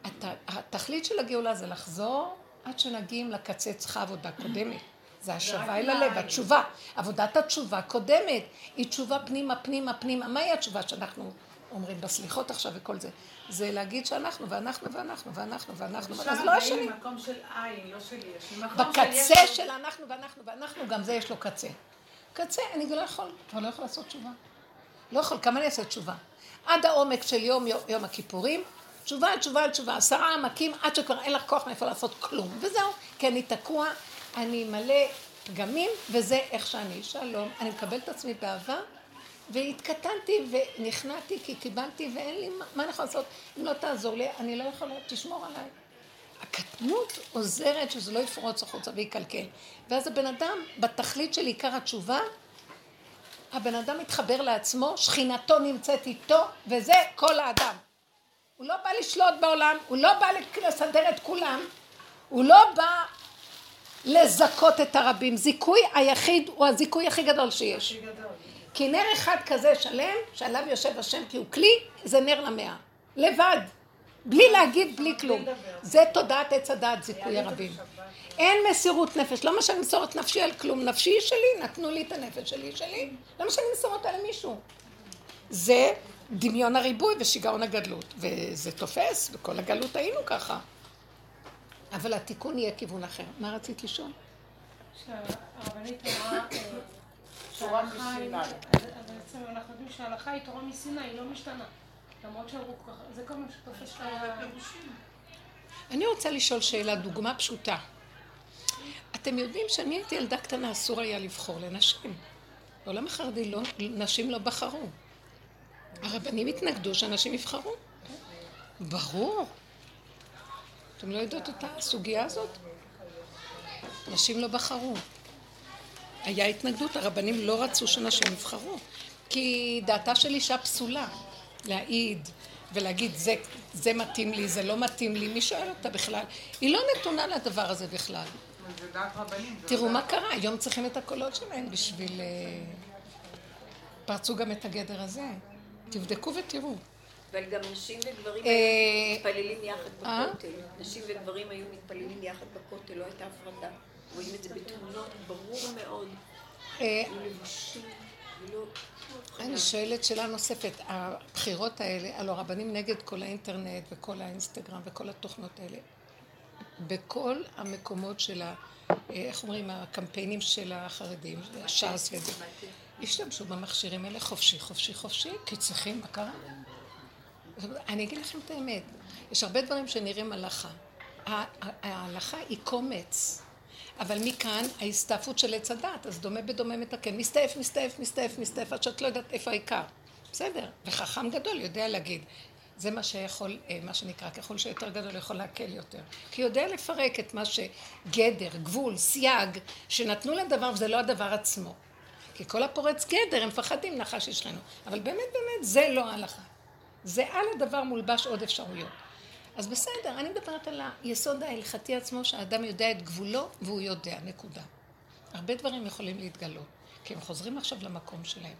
הת, התכלית של הגאולה זה לחזור עד שנגיעים לקצה צריכה עבודה קודמת. זה השבה אל הלב, התשובה. עבודת התשובה קודמת. היא תשובה פנימה, פנימה, פנימה. מהי התשובה שאנחנו אומרים בסליחות עכשיו וכל זה? זה להגיד שאנחנו, ואנחנו, ואנחנו, ואנחנו, ואנחנו, אז לא השני. ממקום של עין, לא של יש. בקצה של אנחנו, ואנחנו, ואנחנו, גם זה יש לו קצה. קצה, אני לא יכול, כבר לא יכול לעשות תשובה. לא יכול, כמה אני אעשה תשובה? עד העומק של יום, יום הכיפורים, תשובה, תשובה, תשובה, עשרה עמקים, עד שכבר אין לך כוח מאיפה לעשות כלום. וזהו, כי אני תקוע אני מלא פגמים, וזה איך שאני. שלום, אני מקבלת את עצמי באהבה, והתקטנתי ונכנעתי כי קיבלתי, ואין לי מה, מה אני יכולה לעשות. אם לא תעזור לי, אני לא יכולה, תשמור עליי. הקטנות עוזרת שזה לא יפרוץ החוצה ויקלקל. ואז הבן אדם, בתכלית של עיקר התשובה, הבן אדם מתחבר לעצמו, שכינתו נמצאת איתו, וזה כל האדם. הוא לא בא לשלוט בעולם, הוא לא בא לסדר את כולם, הוא לא בא לזכות את הרבים. זיכוי היחיד הוא הזיכוי הכי גדול שיש. כי נר אחד כזה שלם, שעליו יושב השם כי הוא כלי, זה נר למאה. לבד. בלי להגיד, בלי כלום. זה תודעת עץ הדעת, זיכוי הרבים. אין מסירות נפש. למה שאני אמסור את נפשי על כלום? נפשי שלי, נתנו לי את הנפש שלי שלי. למה שאני אמסור אותה למישהו? זה דמיון הריבוי ושיגעון הגדלות. וזה תופס, וכל הגלות היינו ככה. אבל התיקון יהיה כיוון אחר. מה רצית לשאול? שהרבנית אמרה... אה, תורה מסיני. בעצם אנחנו יודעים שההלכה היא תורה מסיני, היא לא משתנה. למרות שאמרו ככה, זה כל מה שתופס את הפירושים. אני רוצה לשאול שאלה, דוגמה פשוטה. אתם יודעים שאני הייתי ילדה קטנה, אסור היה לבחור לנשים. בעולם החרדי לא, נשים לא בחרו. הרבנים התנגדו שאנשים יבחרו. ברור. אתם לא יודעות את הסוגיה הזאת? נשים לא בחרו. היה התנגדות, הרבנים לא רצו שנשים יבחרו. כי דעתה של אישה פסולה. להעיד ולהגיד זה, זה מתאים לי, זה לא מתאים לי, מי שואל אותה בכלל? היא לא נתונה לדבר הזה בכלל. תראו מה קרה, היום צריכים את הקולות שלהם בשביל... אה, פרצו גם את הגדר הזה. תבדקו ותראו. אבל גם נשים וגברים אה, היו מתפללים יחד אה? בכותל. נשים וגברים היו מתפללים יחד בכותל, לא הייתה הפרדה. רואים את זה בתמונות, ברור מאוד. ולא... אני שואלת שאלה נוספת, הבחירות האלה, הלוא רבנים נגד כל האינטרנט וכל האינסטגרם וכל התוכנות האלה, בכל המקומות של ה... איך אומרים, הקמפיינים של החרדים, ש"ס וזה, השתמשו במכשירים האלה חופשי, חופשי, חופשי, כי צריכים, מה קרה? אני אגיד לכם את האמת, יש הרבה דברים שנראים הלכה. ההלכה היא קומץ. אבל מכאן ההסתעפות של עץ הדעת, אז דומה בדומה מתקן. מסתעף, מסתעף, מסתעף, מסתעף, עד שאת לא יודעת איפה העיקר. בסדר, וחכם גדול יודע להגיד. זה מה שיכול, אה, מה שנקרא, ככל שיותר גדול יכול להקל יותר. כי יודע לפרק את מה שגדר, גבול, סייג, שנתנו לדבר וזה לא הדבר עצמו. כי כל הפורץ גדר, הם מפחדים נחש ישכנו. אבל באמת באמת זה לא ההלכה. זה על הדבר מולבש עוד אפשרויות. אז בסדר, אני מדברת על היסוד ההלכתי עצמו, שהאדם יודע את גבולו והוא יודע, נקודה. הרבה דברים יכולים להתגלות, כי הם חוזרים עכשיו למקום שלהם.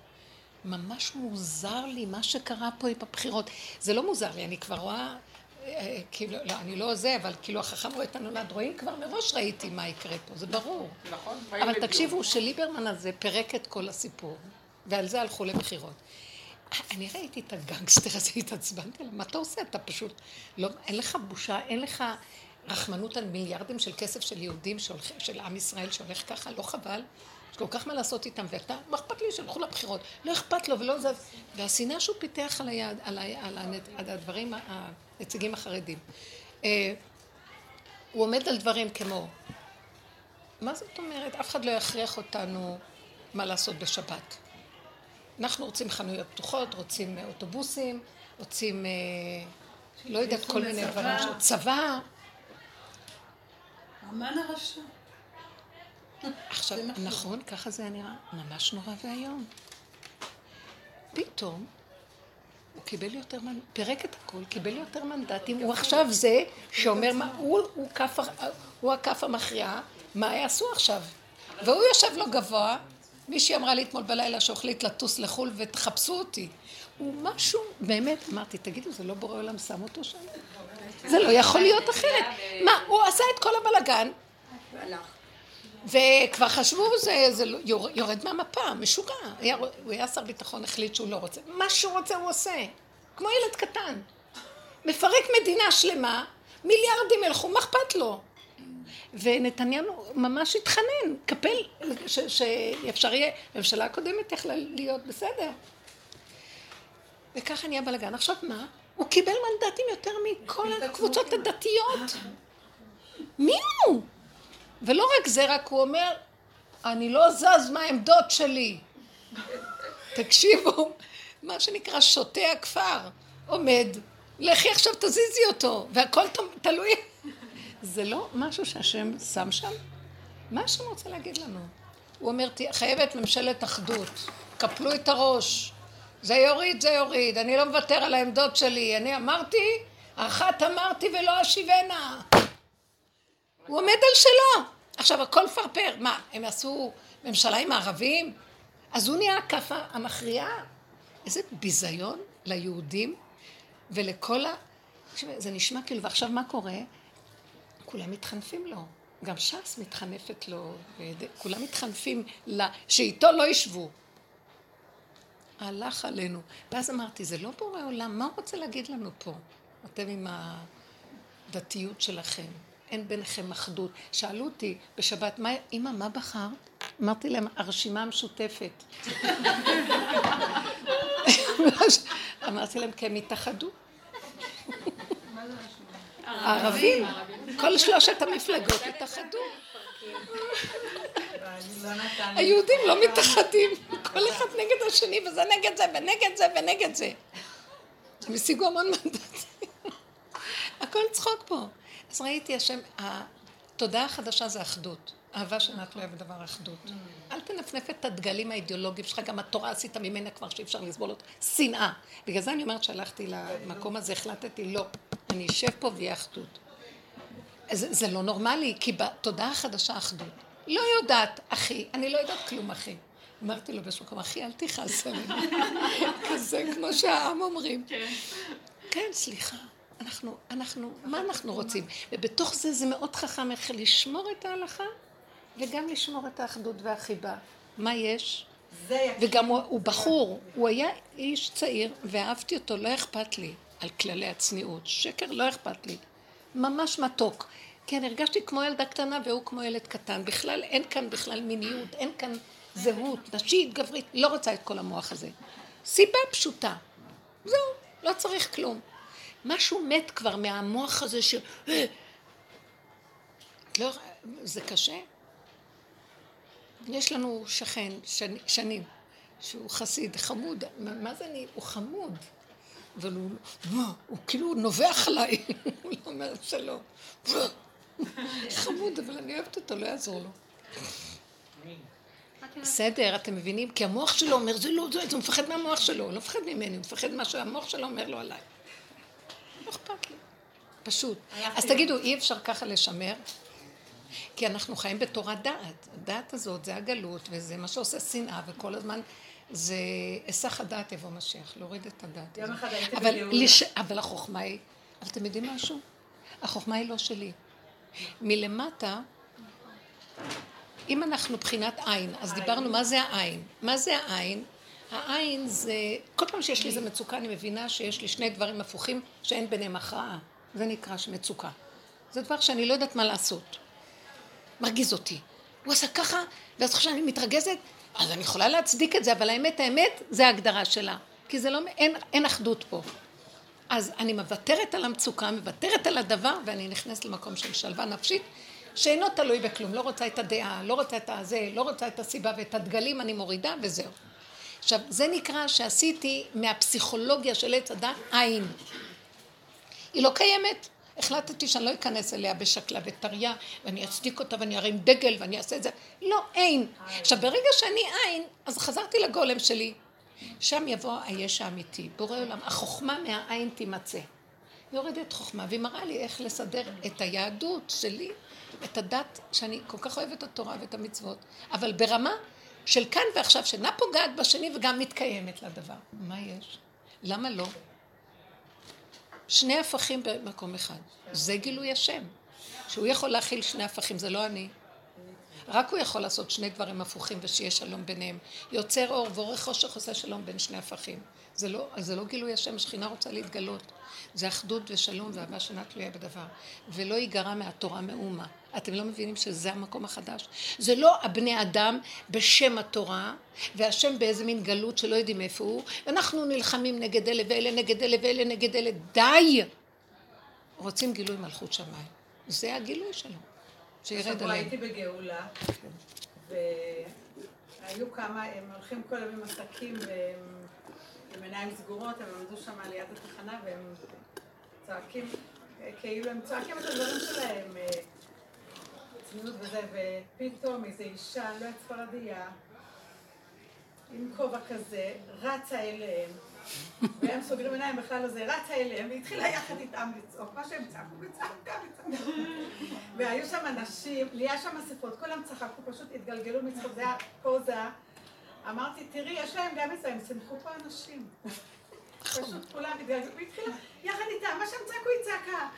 ממש מוזר לי מה שקרה פה עם הבחירות. זה לא מוזר לי, אני כבר רואה, אה, כאילו, לא, אני לא זה, אבל כאילו החכם רואה את הנולד, רואים כבר מראש ראיתי מה יקרה פה, זה ברור. נכון. אבל תקשיבו, שליברמן הזה פירק את כל הסיפור, ועל זה הלכו לבחירות. אני ראיתי את הגנגסטר הזה, התעצבנתי עליו, מה אתה עושה? אתה פשוט, לא, אין לך בושה, אין לך רחמנות על מיליארדים של כסף של יהודים, שהולך, של עם ישראל שהולך ככה, לא חבל? יש כל כך מה לעשות איתם, ואתה, מה אכפת לי שילכו לבחירות? לא אכפת לו ולא זז. והשנאה שהוא פיתח על, היד, על, ה, על, הנת, על הדברים, הנציגים החרדים. אה, הוא עומד על דברים כמו, מה זאת אומרת? אף אחד לא יכריח אותנו מה לעשות בשבת. אנחנו רוצים חנויות פתוחות, רוצים אוטובוסים, רוצים, אה, לא יודעת, כל מיני דברים, צבא. אמן הרשע. עכשיו, נכון, ככה זה נראה, ממש נורא ואיום. פתאום הוא קיבל יותר, פירק את הכל, קיבל יותר מנדטים, הוא עכשיו זה שאומר, הוא הכף המכריעה, מה יעשו עכשיו? והוא יושב לו גבוה, מישהי אמרה לי אתמול בלילה שהחליט לטוס לחו"ל ותחפשו אותי. הוא משהו, באמת, אמרתי, תגידו, זה לא בורא עולם שם אותו שם? זה לא יכול להיות אחרת. מה, הוא עשה את כל הבלגן. וכבר חשבו, זה, לא- יורד מהמפה, משוגע. הוא היה שר ביטחון, החליט שהוא לא רוצה. מה שהוא רוצה הוא עושה. כמו ילד קטן. מפרק מדינה שלמה, מיליארדים ילכו, מה אכפת לו? ונתניהו ממש התחנן, קפל, שאפשר יהיה, הממשלה הקודמת יכלה להיות בסדר. וככה נהיה בלאגן. עכשיו מה? הוא קיבל מנדטים יותר מכל הקבוצות הדתיות. מי הוא? ולא רק זה, רק הוא אומר, אני לא זז מהעמדות שלי. תקשיבו, מה שנקרא שוטה הכפר עומד, לכי עכשיו תזיזי אותו, והכל תלוי זה לא משהו שהשם שם שם? מה השם רוצה להגיד לנו? הוא אומר, חייבת ממשלת אחדות, קפלו את הראש, זה יוריד, זה יוריד, אני לא מוותר על העמדות שלי, אני אמרתי, אחת אמרתי ולא אשיבנה. הוא עומד על שלו. עכשיו הכל פרפר, מה, הם עשו ממשלה עם הערבים? אז הוא נהיה הכאפה המכריעה. איזה ביזיון ליהודים ולכל ה... זה נשמע כאילו, ועכשיו מה קורה? כולם מתחנפים לו. גם ש"ס מתחנפת לו, כולם מתחנפים לה, שאיתו לא ישבו. הלך עלינו. ואז אמרתי, זה לא בורא עולם, מה הוא רוצה להגיד לנו פה? אתם עם הדתיות שלכם, אין ביניכם אחדות. שאלו אותי בשבת, מה, אמא, מה בחרת? אמרתי להם, הרשימה המשותפת. אמרתי להם, כי הם התאחדו. הערבים, כל שלושת המפלגות התאחדו. היהודים לא מתאחדים, כל אחד נגד השני, וזה נגד זה, ונגד זה, ונגד זה. הם השיגו המון מנדטים. הכל צחוק פה. אז ראיתי השם, התודעה החדשה זה אחדות. אהבה שאינה תלויה בדבר אחדות. אל תנפנף את הדגלים האידיאולוגיים שלך, גם התורה עשית ממנה כבר שאי אפשר לסבול אותה. שנאה. בגלל זה אני אומרת שהלכתי למקום הזה, החלטתי, לא, אני אשב פה ויהיה אחדות. זה, זה לא נורמלי, כי בתודעה החדשה אחדות. לא יודעת, אחי, אני לא יודעת כלום, אחי. אמרתי לו באיזשהו מקום, אחי, אל תכעס עלינו. כזה, כמו שהעם אומרים. כן, כן סליחה. אנחנו, אנחנו, מה אנחנו רוצים? ובתוך זה זה מאוד חכם איך לשמור את ההלכה וגם לשמור את האחדות והחיבה. מה יש? וגם הוא, הוא בחור, הוא היה איש צעיר ואהבתי אותו, לא אכפת לי על כללי הצניעות. שקר לא אכפת לי. ממש מתוק. כן, הרגשתי כמו ילדה קטנה והוא כמו ילד קטן. בכלל, אין כאן בכלל מיניות, אין כאן זהות, נשית, גברית, לא רוצה את כל המוח הזה. סיבה פשוטה. זהו, לא צריך כלום. משהו מת כבר מהמוח הזה ש... לא, זה קשה. יש לנו שכן, שנ, שנים, שהוא חסיד, חמוד, מה זה אני? הוא חמוד. אבל הוא, הוא כאילו נובח עליי, הוא לא אומר שלום. חמוד, אבל אני אוהבת אותו, לא יעזור לו. בסדר, אתם מבינים? כי המוח שלו אומר, זה לא, זה, הוא מפחד מהמוח שלו, הוא לא מפחד ממני, הוא מפחד מה שהמוח שלו אומר לו עליי. לא אכפת לי. פשוט. אז תגידו, אי אפשר ככה לשמר? כי אנחנו חיים בתורת דעת. הדעת הזאת זה הגלות, וזה מה שעושה שנאה, וכל הזמן זה היסח הדעת יבוא משיח, להוריד את הדעת. יום אחד הייתי בגאולה. אבל החוכמה היא, אבל אתם יודעים משהו? החוכמה היא לא שלי. מלמטה, אם אנחנו בחינת עין, אז דיברנו מה זה העין. מה זה העין? העין זה, כל פעם שיש לי איזה מצוקה, אני מבינה שיש לי שני דברים הפוכים שאין ביניהם הכרעה. זה נקרא מצוקה. זה דבר שאני לא יודעת מה לעשות. מרגיז אותי. הוא עשה ככה, ואז עכשיו אני מתרגזת, אז אני יכולה להצדיק את זה, אבל האמת, האמת, זה ההגדרה שלה. כי זה לא, אין, אין אחדות פה. אז אני מוותרת על המצוקה, מוותרת על הדבר, ואני נכנסת למקום של שלווה נפשית, שאינו תלוי בכלום. לא רוצה את הדעה, לא רוצה את הזה, לא רוצה את הסיבה, ואת הדגלים אני מורידה, וזהו. עכשיו, זה נקרא שעשיתי מהפסיכולוגיה של עץ הדת עין. היא לא קיימת. החלטתי שאני לא אכנס אליה בשקלה וטריה, ואני אצדיק אותה ואני ארים דגל ואני אעשה את זה. לא, אין. עכשיו, ברגע שאני אין, אז חזרתי לגולם שלי. שם יבוא היש האמיתי, בורא עולם. החוכמה מהעין תימצא. יורדת חוכמה, והיא מראה לי איך לסדר את היהדות שלי, את הדת, שאני כל כך אוהבת את התורה ואת המצוות, אבל ברמה של כאן ועכשיו, שאינה פוגעת בשני וגם מתקיימת לדבר. מה יש? למה לא? שני הפכים במקום אחד. זה גילוי השם. שהוא יכול להכיל שני הפכים, זה לא אני. רק הוא יכול לעשות שני דברים הפוכים ושיהיה שלום ביניהם. יוצר אור ועורך חושך עושה שלום בין שני הפכים. זה לא, זה לא גילוי השם, השכינה רוצה להתגלות. זה אחדות ושלום ואהבה שאינה תלויה בדבר. ולא ייגרע מהתורה מאומה. אתם לא מבינים שזה המקום החדש? זה לא הבני אדם בשם התורה, והשם באיזה מין גלות שלא יודעים איפה הוא, ואנחנו נלחמים נגד אלה ואלה נגד אלה ואלה נגד אלה. די! רוצים גילוי מלכות שמיים. זה הגילוי שלו. שירד עליהם. הייתי בגאולה, והיו כמה, הם הולכים כל היום עם עסקים עם עיניים סגורות, הם עמדו שם ליד התחנה והם צועקים, כאילו הם צועקים את הדברים שלהם, אה, צניעות וזה, ופתאום איזו אישה, לא ספרדיה, עם כובע כזה, רצה אליהם, והם סוגרים עיניים בכלל לזה, רצה אליהם, והתחילה יחד איתם לצעוק, מה שהם צעקו, וצעקה. והיו שם אנשים, נהיה שם אספות, כולם צחקו, פשוט התגלגלו מצחוק, זה היה פוזה. אמרתי, תראי, יש להם גם את זה, הם שמחו פה אנשים. פשוט כולם התגלגלו, והתחילה יחד איתם, מה שהם צעקו היא צעקה.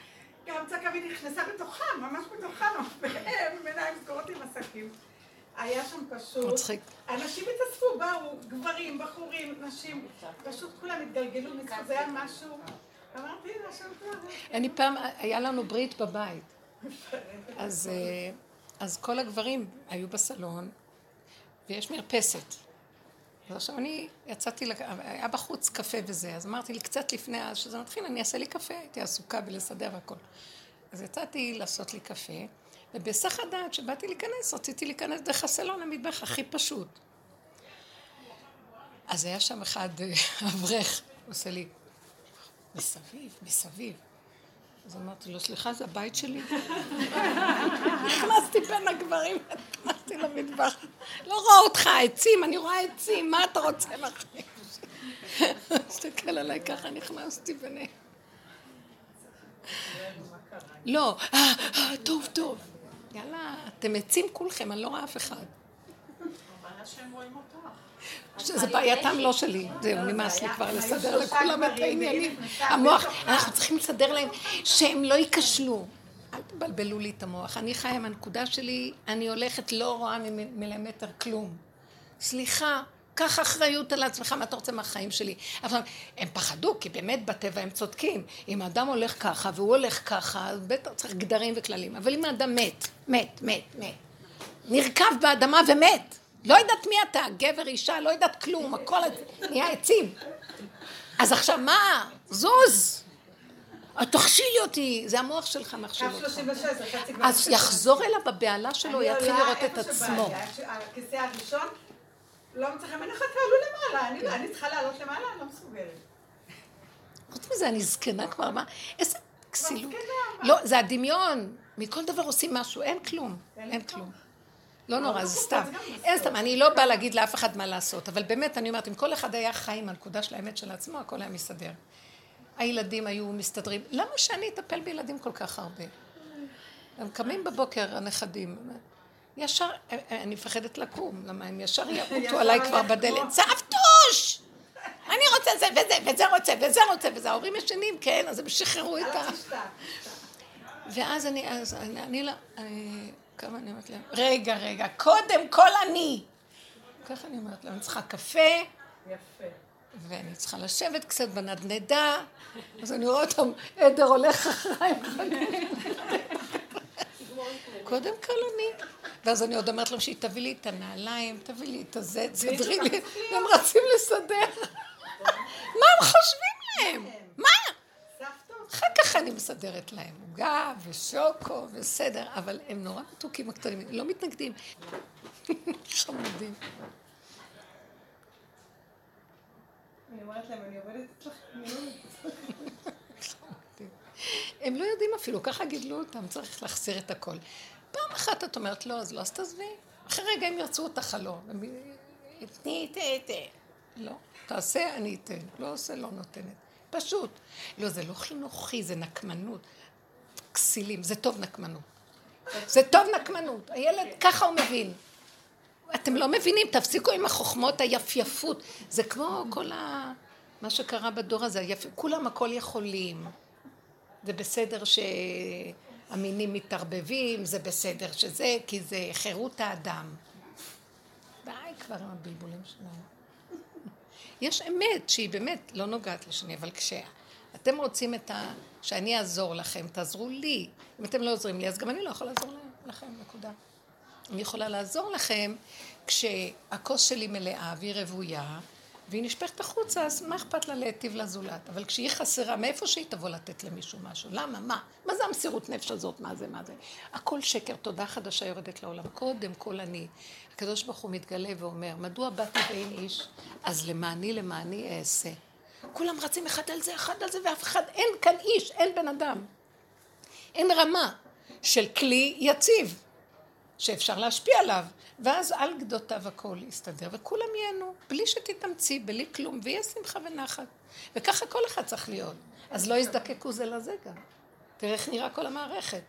גם צעקה והיא נכנסה בתוכם, ממש בתוכם, והם עיניים סגורות עם עסקים. היה שם פשוט... מצחיק. אנשים התאספו, באו, גברים, בחורים, נשים, פשוט כולם התגלגלו זה היה משהו... אמרתי, הנה, השם כבר... אני פעם, היה לנו ברית בבית. אז, אה, אז כל הגברים היו בסלון, ויש מרפסת. אז עכשיו אני יצאתי, לק... היה בחוץ קפה וזה, אז אמרתי לי, קצת לפני אז שזה מתחיל, אני אעשה לי קפה, הייתי עסוקה בלסדר והכל. אז יצאתי לעשות לי קפה, ובהיסח הדעת שבאתי להיכנס, רציתי להיכנס דרך הסלון למטבח הכי פשוט. אז היה שם אחד, אה, אברך, עושה לי, מסביב, מסביב. אז אמרתי לו, סליחה, זה הבית שלי? נכנסתי בין הגברים, נכנסתי למטבח. לא רואה אותך, עצים, אני רואה עצים, מה אתה רוצה לחיים? הסתכל עליי ככה, נכנסתי ביניהם. לא, אה, אה, טוב, טוב. יאללה, אתם עצים כולכם, אני לא רואה אף אחד. שזה בעייתם לא שלי, זהו, נמאס לי כבר לסדר לכולם את העניינים. המוח, אנחנו צריכים לסדר להם שהם לא ייכשלו. אל תבלבלו לי את המוח. אני חיה עם הנקודה שלי, אני הולכת, לא רואה מילימטר כלום. סליחה, קח אחריות על עצמך, מה אתה רוצה מהחיים שלי? עכשיו, הם פחדו, כי באמת בטבע הם צודקים. אם האדם הולך ככה והוא הולך ככה, אז בטח צריך גדרים וכללים. אבל אם האדם מת, מת, מת, מת, נרקב באדמה ומת, לא יודעת מי אתה, גבר, אישה, לא יודעת כלום, הכל נהיה עצים. אז עכשיו מה? זוז! תכשילי אותי, זה המוח שלך מכשיל אותך. אז יחזור אליו בבהלה שלו, יתחיל לראות את עצמו. הכיסא הראשון, לא מצליחה, אני אחכה, תעלו למעלה, אני צריכה לעלות למעלה, אני לא מסוגלת. חוץ מזה, אני זקנה כבר, מה? איזה כסילות. לא, זה הדמיון. מכל דבר עושים משהו, אין כלום. אין כלום. לא נורא, זה סתם. אין סתם, אני לא באה להגיד לאף אחד מה לעשות, אבל באמת, אני אומרת, אם כל אחד היה חי עם הנקודה של האמת של עצמו, הכל היה מסתדר. הילדים היו מסתדרים. למה שאני אטפל בילדים כל כך הרבה? הם קמים בבוקר, הנכדים. ישר, אני מפחדת לקום, למה הם ישר יעוטו עליי כבר בדלת. סבתוש! אני רוצה זה וזה, וזה רוצה, וזה רוצה, וזה. ההורים ישנים, כן, אז הם שחררו את ה... ואז אני, אז אני, אני לא... כמה אני אומרת להם? רגע, רגע, קודם כל אני. ככה אני אומרת להם, אני צריכה קפה. יפה. ואני צריכה לשבת קצת בנדנדה, אז אני רואה אותם, עדר הולך אחריי. קודם כל אני. ואז אני עוד אומרת להם שהיא תביא לי את הנעליים, תביא לי את הזה, תסדרי לי, והם רצים לסדר. מה הם חושבים להם? מה? אחר כך אני מסדרת להם עוגה ושוקו וסדר, אבל הם נורא מתוקים הקטנים, לא מתנגדים. חמודים. אני אומרת להם, אני עובדת אצלכם. הם לא יודעים אפילו, ככה גידלו אותם, צריך להחזיר את הכל. פעם אחת את אומרת לא, אז לא, אז תעזבי. אחרי רגע הם ירצו אותך לא. תני, תני, תני. לא, תעשה, אני אתן. לא עושה, לא נותנת. פשוט. לא, זה לא חינוכי, זה נקמנות. כסילים, זה טוב נקמנות. זה טוב נקמנות. הילד, ככה הוא מבין. אתם לא מבינים, תפסיקו עם החוכמות, היפייפות. זה כמו כל ה... מה שקרה בדור הזה, היפ... כולם הכל יכולים. זה בסדר שהמינים מתערבבים, זה בסדר שזה, כי זה חירות האדם. די כבר עם הבלבולים שלנו. יש אמת שהיא באמת לא נוגעת לשני, אבל כשאתם רוצים את ה... שאני אעזור לכם, תעזרו לי. אם אתם לא עוזרים לי, אז גם אני לא יכולה לעזור לכם, נקודה. אני יכולה לעזור לכם כשהכוס שלי מלאה והיא רוויה, והיא נשפכת החוצה, אז מה אכפת לה להיטיב לזולת? אבל כשהיא חסרה, מאיפה שהיא תבוא לתת למישהו משהו? למה? מה? מה זה המסירות נפש הזאת? מה זה? מה זה? הכל שקר, תודה חדשה יורדת לעולם. קודם כל אני. הקדוש ברוך הוא מתגלה ואומר, מדוע באתי ואין איש? אז למעני למעני אעשה. כולם רצים אחד על זה, אחד על זה, ואף אחד, אין כאן איש, אין בן אדם. אין רמה של כלי יציב שאפשר להשפיע עליו. ואז על גדותיו הכל יסתדר, וכולם ייהנו, בלי שתתאמצי, בלי כלום, ויהיה שמחה ונחת. וככה כל אחד צריך להיות. אז לא יזדקקו זה לזה גם. תראה איך נראה כל המערכת.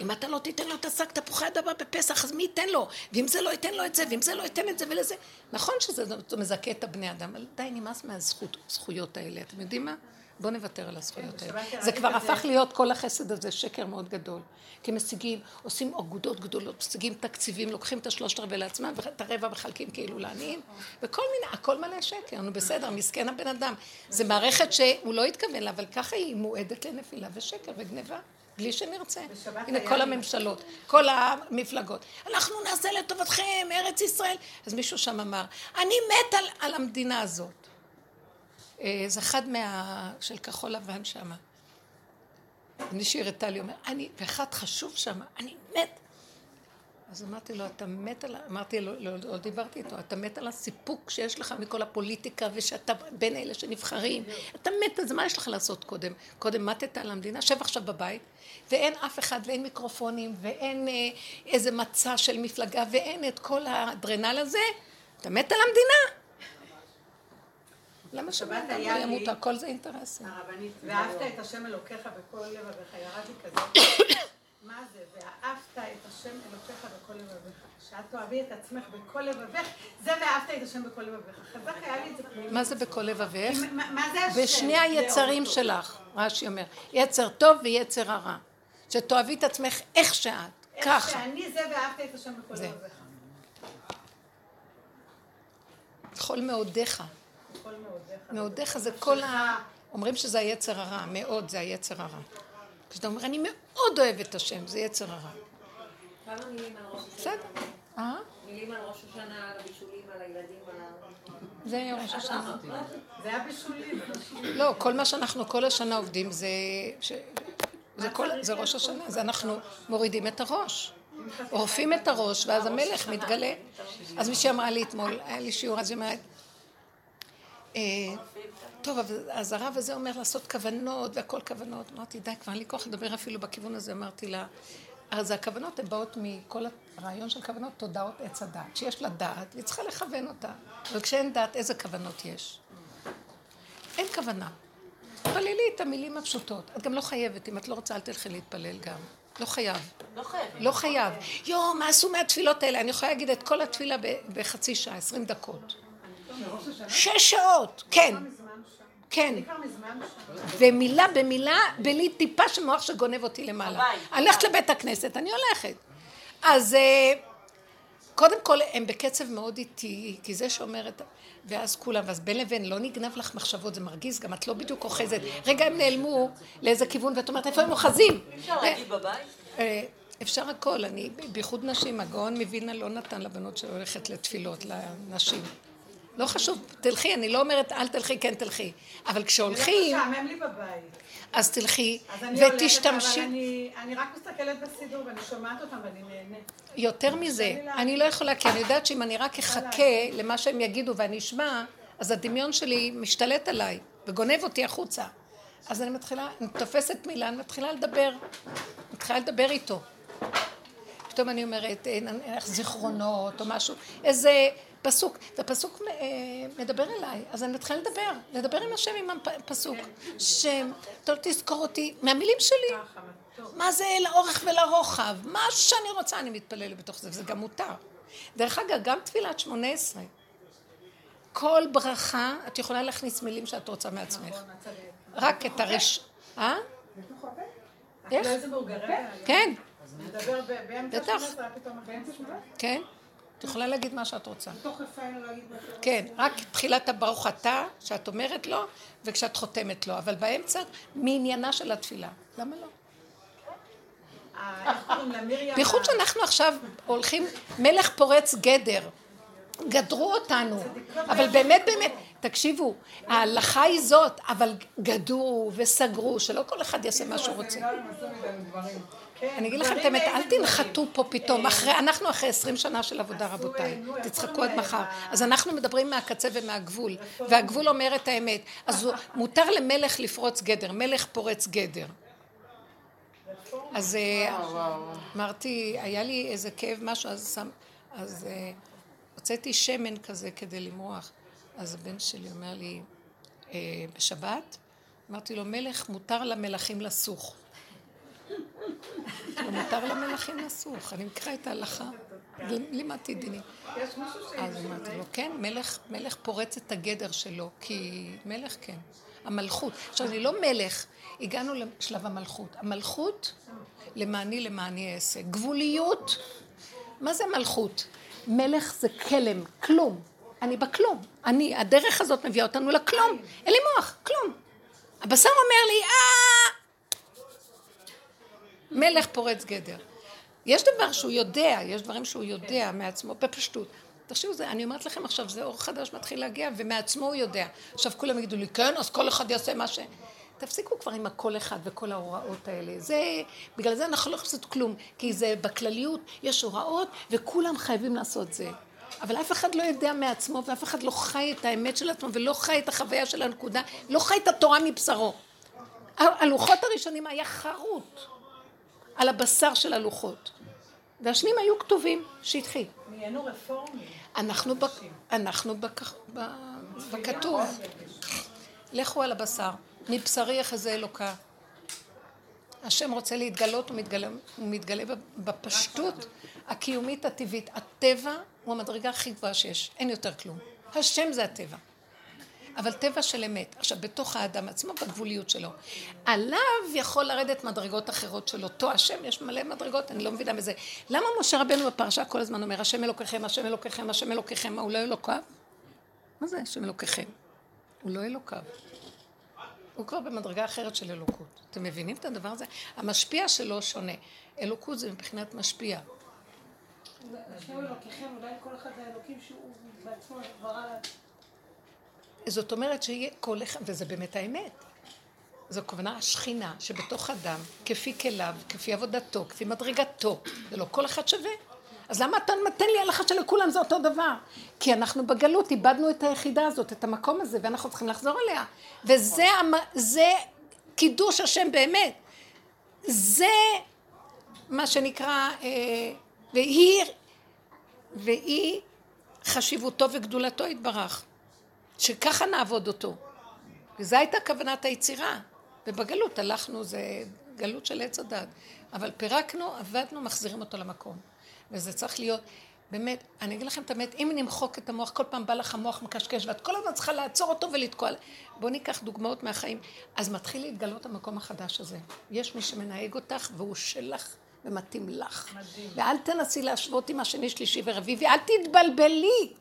אם אתה לא תיתן לו את השק תפוחי אדמה בפסח, אז מי ייתן לו? ואם זה לא ייתן לו את זה, ואם זה לא ייתן את זה ולזה. נכון שזה מזכה את הבני אדם, אבל די, נמאס מהזכויות האלה. אתם יודעים מה? בואו נוותר על הזכויות האלה. זה כבר הפך להיות כל החסד הזה שקר מאוד גדול. כי משיגים, עושים אגודות גדולות, משיגים תקציבים, לוקחים את השלושת רבעי לעצמם, ואת הרבע מחלקים כאילו לעניים, וכל מיני, הכל מלא שקר, נו בסדר, מסכן הבן אדם. זה מערכת שהוא לא התכוון לה, אבל ככה היא מועדת לנפילה ושקר וגניבה. בלי שנרצה. הנה כל הממשלות, כל המפלגות. אנחנו נעשה לטובתכם, ארץ ישראל. אז מישהו שם אמר, אני מת על, על המדינה הזאת. אה, זה אחד מה... של כחול לבן שם. מישהי הראתה לי, אומר, אני, ואחד חשוב שם, אני מת. אז אמרתי לו, אתה מת על, אמרתי לו, לא, לא דיברתי איתו, אתה מת על הסיפוק שיש לך מכל הפוליטיקה ושאתה בין אלה שנבחרים, אתה מת זה, מה יש לך לעשות קודם? קודם מתת על המדינה, שב עכשיו בבית, ואין אף אחד, ואין מיקרופונים, ואין אה, איזה מצע של מפלגה, ואין את כל האדרנל הזה, אתה מת על המדינה. למה שבאת היה לי... ימות? הכל זה אינטרסים. הרבנית, ואהבת את השם אלוקיך בכל לבביך, ירדתי כזה. מה זה? ואהבת את השם אלוקיך בכל לבביך. שאת תאהבי את עצמך בכל לבבך, זה ואהבת את השם בכל לבביך. חזק היה לי את זה. מה זה בכל לבבך? מה זה השם? בשני היצרים שלך, רש"י אומר. יצר טוב ויצר הרע. שתאהבי את עצמך איך שאת, ככה. איך שאני זה ואהבת את השם בכל לבביך. בכל מאודיך. מאודיך זה כל ה... אומרים שזה היצר הרע, מאוד זה היצר הרע. כשאתה אומר, אני מאוד אוהב את השם, זה יצר הרע. כמה מילים על ראש השנה? בסדר. אה? מילים על ראש השנה, על הבישולים, על הילדים, על. זה היה ראש השנה. זה היה בישולים. לא, כל מה שאנחנו כל השנה עובדים זה... זה ראש השנה, זה אנחנו מורידים את הראש. עורפים את הראש, ואז המלך מתגלה. אז מישהי אמרה לי אתמול, היה לי שיעור, אז היא אומרת, טוב, אז הרב הזה אומר לעשות כוונות והכל כוונות. אמרתי, די, כבר אין לי כוח לדבר אפילו בכיוון הזה. אמרתי לה, אז הכוונות הן באות מכל הרעיון של כוונות, תודעות עץ הדעת. שיש לה דעת, והיא צריכה לכוון אותה. אבל כשאין דעת, איזה כוונות יש? אין כוונה. תפללי את המילים הפשוטות. את גם לא חייבת, אם את לא רוצה, אל תלכי להתפלל גם. לא חייב. לא חייב. לא חייב. יואו, מה עשו מהתפילות האלה? אני יכולה להגיד את כל התפילה בחצי שעה, עשרים דקות. שש שעות, כן. כן. ומילה במילה, בלי טיפה של מוח שגונב אותי למעלה. אני הולכת לבית הכנסת, אני הולכת. אז אה, קודם כל, הם בקצב מאוד איטי, כי זה שאומרת, ואז כולם, ואז בין לבין לא נגנב לך מחשבות, זה מרגיז, גם את לא בדיוק אוחזת. רגע הם נעלמו לאיזה כיוון, ואת אומרת, איפה הם אוחזים? אפשר להגיד בבית? אה, אפשר הכל, אני, בייחוד נשים, הגאון מווילנה לא נתן לבנות שהולכת לתפילות, לנשים. לא חשוב, תלכי, אני לא אומרת אל תלכי, כן תלכי. אבל כשהולכים... זה משעמם לי בבית. אז תלכי ותשתמשי. אני רק מסתכלת בסידור ואני שומעת אותם ואני נהנית. יותר מזה, אני לא יכולה, כי אני יודעת שאם אני רק אחכה למה שהם יגידו ואני אשמע, אז הדמיון שלי משתלט עליי וגונב אותי החוצה. אז אני מתחילה, אני תופסת מילה, אני מתחילה לדבר. מתחילה לדבר איתו. פתאום אני אומרת, זיכרונות או משהו, איזה... פסוק, זה פסוק אה, מדבר אליי, אז אני מתחילה לדבר, לדבר עם השם עם הפסוק, שם, טוב תזכור אותי, מהמילים שלי, מה זה לאורך ולרוחב, מה שאני רוצה אני מתפללת בתוך זה, וזה גם מותר. דרך אגב, גם תפילת שמונה עשרה, כל ברכה, את יכולה להכניס מילים שאת רוצה מעצמך, רק את הרש... אה? איך? כן. בטח. כן. את יכולה להגיד מה שאת רוצה. רפאל להגיד מה שאת רוצה. כן, רק תחילת הברוך אתה, שאת אומרת לו, וכשאת חותמת לו, אבל באמצע, מעניינה של התפילה. למה לא? בייחוד שאנחנו עכשיו הולכים, מלך פורץ גדר. גדרו אותנו, אבל באמת באמת, תקשיבו, ההלכה היא זאת, אבל גדרו וסגרו, שלא כל אחד יעשה מה שהוא רוצה. אני אגיד לכם את האמת, אל תנחתו פה פתאום, אנחנו אחרי עשרים שנה של עבודה רבותיי, תצחקו עד מחר. אז אנחנו מדברים מהקצה ומהגבול, והגבול אומר את האמת. אז מותר למלך לפרוץ גדר, מלך פורץ גדר. אז אה, אמרתי, היה לי איזה כאב משהו, אז אה, הוצאתי שמן כזה כדי למרוח. אז הבן שלי אומר לי, אה, בשבת, אמרתי לו, מלך מותר למלכים לסוך. לא מותר למלכים לסוך, אני מכירה את ההלכה, לימדתי דינים. אז אמרתי לו, כן, מלך, מלך פורץ את הגדר שלו, כי מלך כן. המלכות. עכשיו, אני לא מלך, הגענו לשלב המלכות. המלכות, למעני למעני אעשה. גבוליות, מה זה מלכות? מלך זה כלם, כלום. אני בכלום. אני, הדרך הזאת מביאה אותנו לכלום. אין לי מוח, כלום. הבשר אומר לי, אה... מלך פורץ גדר. יש דבר שהוא יודע, יש דברים שהוא יודע מעצמו, בפשטות. תחשבו, אני אומרת לכם עכשיו, זה אור חדש מתחיל להגיע, ומעצמו הוא יודע. עכשיו כולם יגידו לי, כן, אז כל אחד יעשה מה ש... תפסיקו כבר עם הכל אחד וכל ההוראות האלה. זה, בגלל זה אנחנו לא יכולים לעשות כלום, כי זה בכלליות, יש הוראות, וכולם חייבים לעשות זה. אבל אף אחד לא יודע מעצמו, ואף אחד לא חי את האמת של עצמו, ולא חי את החוויה של הנקודה, לא חי את התורה מבשרו. הלוחות הראשונים היה חרוט על הבשר של הלוחות. והשניים היו כתובים, שהתחיל. נהיינו רפורמים. אנחנו, ב, אנחנו ב, ב, בכתוב, לכו על הבשר, מבשרי יחזה אלוקה. השם רוצה להתגלות, הוא מתגלה, הוא מתגלה בפשטות הקיומית הטבעית. הטבע הוא המדרגה הכי גבוהה שיש, אין יותר כלום. השם זה הטבע. אבל טבע של אמת. עכשיו, בתוך האדם עצמו, בגבוליות שלו. עליו יכול לרדת מדרגות אחרות של אותו השם, יש מלא מדרגות, אני לא מבינה בזה. למה משה רבנו בפרשה כל הזמן אומר, השם אלוקיכם, השם אלוקיכם, השם אלוקיכם, מה, הוא לא אלוקיו? מה זה השם אלוקיכם? הוא לא אלוקיו. הוא כבר במדרגה אחרת של אלוקות. אתם מבינים את הדבר הזה? המשפיע שלו שונה. אלוקות זה מבחינת משפיע. השם אלוקיכם, אולי כל אחד האלוקים שהוא בעצמו ברא זאת אומרת שיהיה כל אחד, וזה באמת האמת. זו כוונה השכינה שבתוך אדם, כפי כליו, כפי עבודתו, כפי מדרגתו, זה לא כל אחד שווה. אז למה אתה נותן לי הלכה שלכולם זה אותו דבר? כי אנחנו בגלות איבדנו את היחידה הזאת, את המקום הזה, ואנחנו צריכים לחזור אליה. וזה זה קידוש השם באמת. זה מה שנקרא, אה, והיא, והיא חשיבותו וגדולתו יתברך. שככה נעבוד אותו. וזו הייתה כוונת היצירה. ובגלות הלכנו, זה גלות של עץ הדת. אבל פירקנו, עבדנו, מחזירים אותו למקום. וזה צריך להיות, באמת, אני אגיד לכם את האמת, אם נמחוק את המוח, כל פעם בא לך המוח מקשקש, ואת כל הזמן צריכה לעצור אותו ולתקוע. בואו ניקח דוגמאות מהחיים. אז מתחיל להתגלות המקום החדש הזה. יש מי שמנהג אותך, והוא שלך ומתאים לך. מדהים. ואל תנסי להשוות עם השני, שלישי ורביעי, ואל תתבלבלי.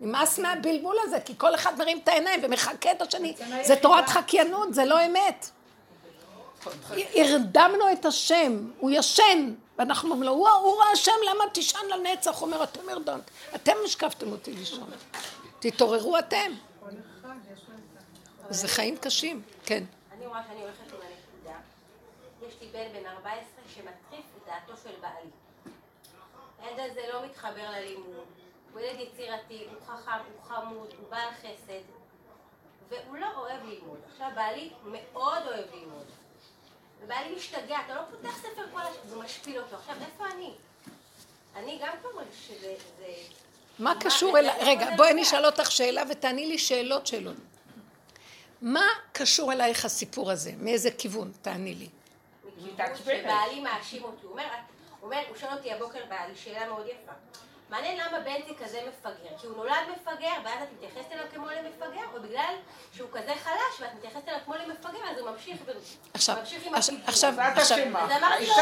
נמאס מהבלבול הזה, כי כל אחד מרים את העיניים ומחכה את השני. זה תורת חקיינות, זה לא אמת. הרדמנו את השם, הוא ישן, ואנחנו אומרים לו, הוא ראה השם, למה תישן לנצח? הוא אומר, אתם הרדמת, אתם השקפתם אותי לישון. תתעוררו אתם. זה חיים קשים, כן. אני רואה שאני הולכת עם הנקודה. יש לי בן בן 14 שמטריף את דעתו של בעלי. הילד הזה לא מתחבר ללימוד. הוא ילד יצירתי, הוא חכם, הוא חמוד, הוא בעל חסד, והוא לא אוהב ללמוד. עכשיו, בעלי מאוד אוהב ללמוד. ובעלי משתגע, אתה לא פותח ספר כל השנה, זה משפיל אותו. עכשיו, איפה אני? אני גם כבר מרגיש שזה... מה קשור אליי? רגע, בואי אני אשאל אותך שאלה ותעני לי שאלות שאלות. מה קשור אלייך הסיפור הזה? מאיזה כיוון? תעני לי. מכיוון שבעלי מאשים אותי. הוא אומר, הוא שואל אותי הבוקר בעלי שאלה מאוד יפה. מעניין למה בנצי כזה מפגר, כי הוא נולד מפגר ואז את מתייחסת אליו כמו למפגר, או בגלל שהוא כזה חלש ואת מתייחסת אליו כמו למפגר, אז הוא ממשיך עכשיו, עכשיו, עכשיו, עכשיו, אז אמרתי לו,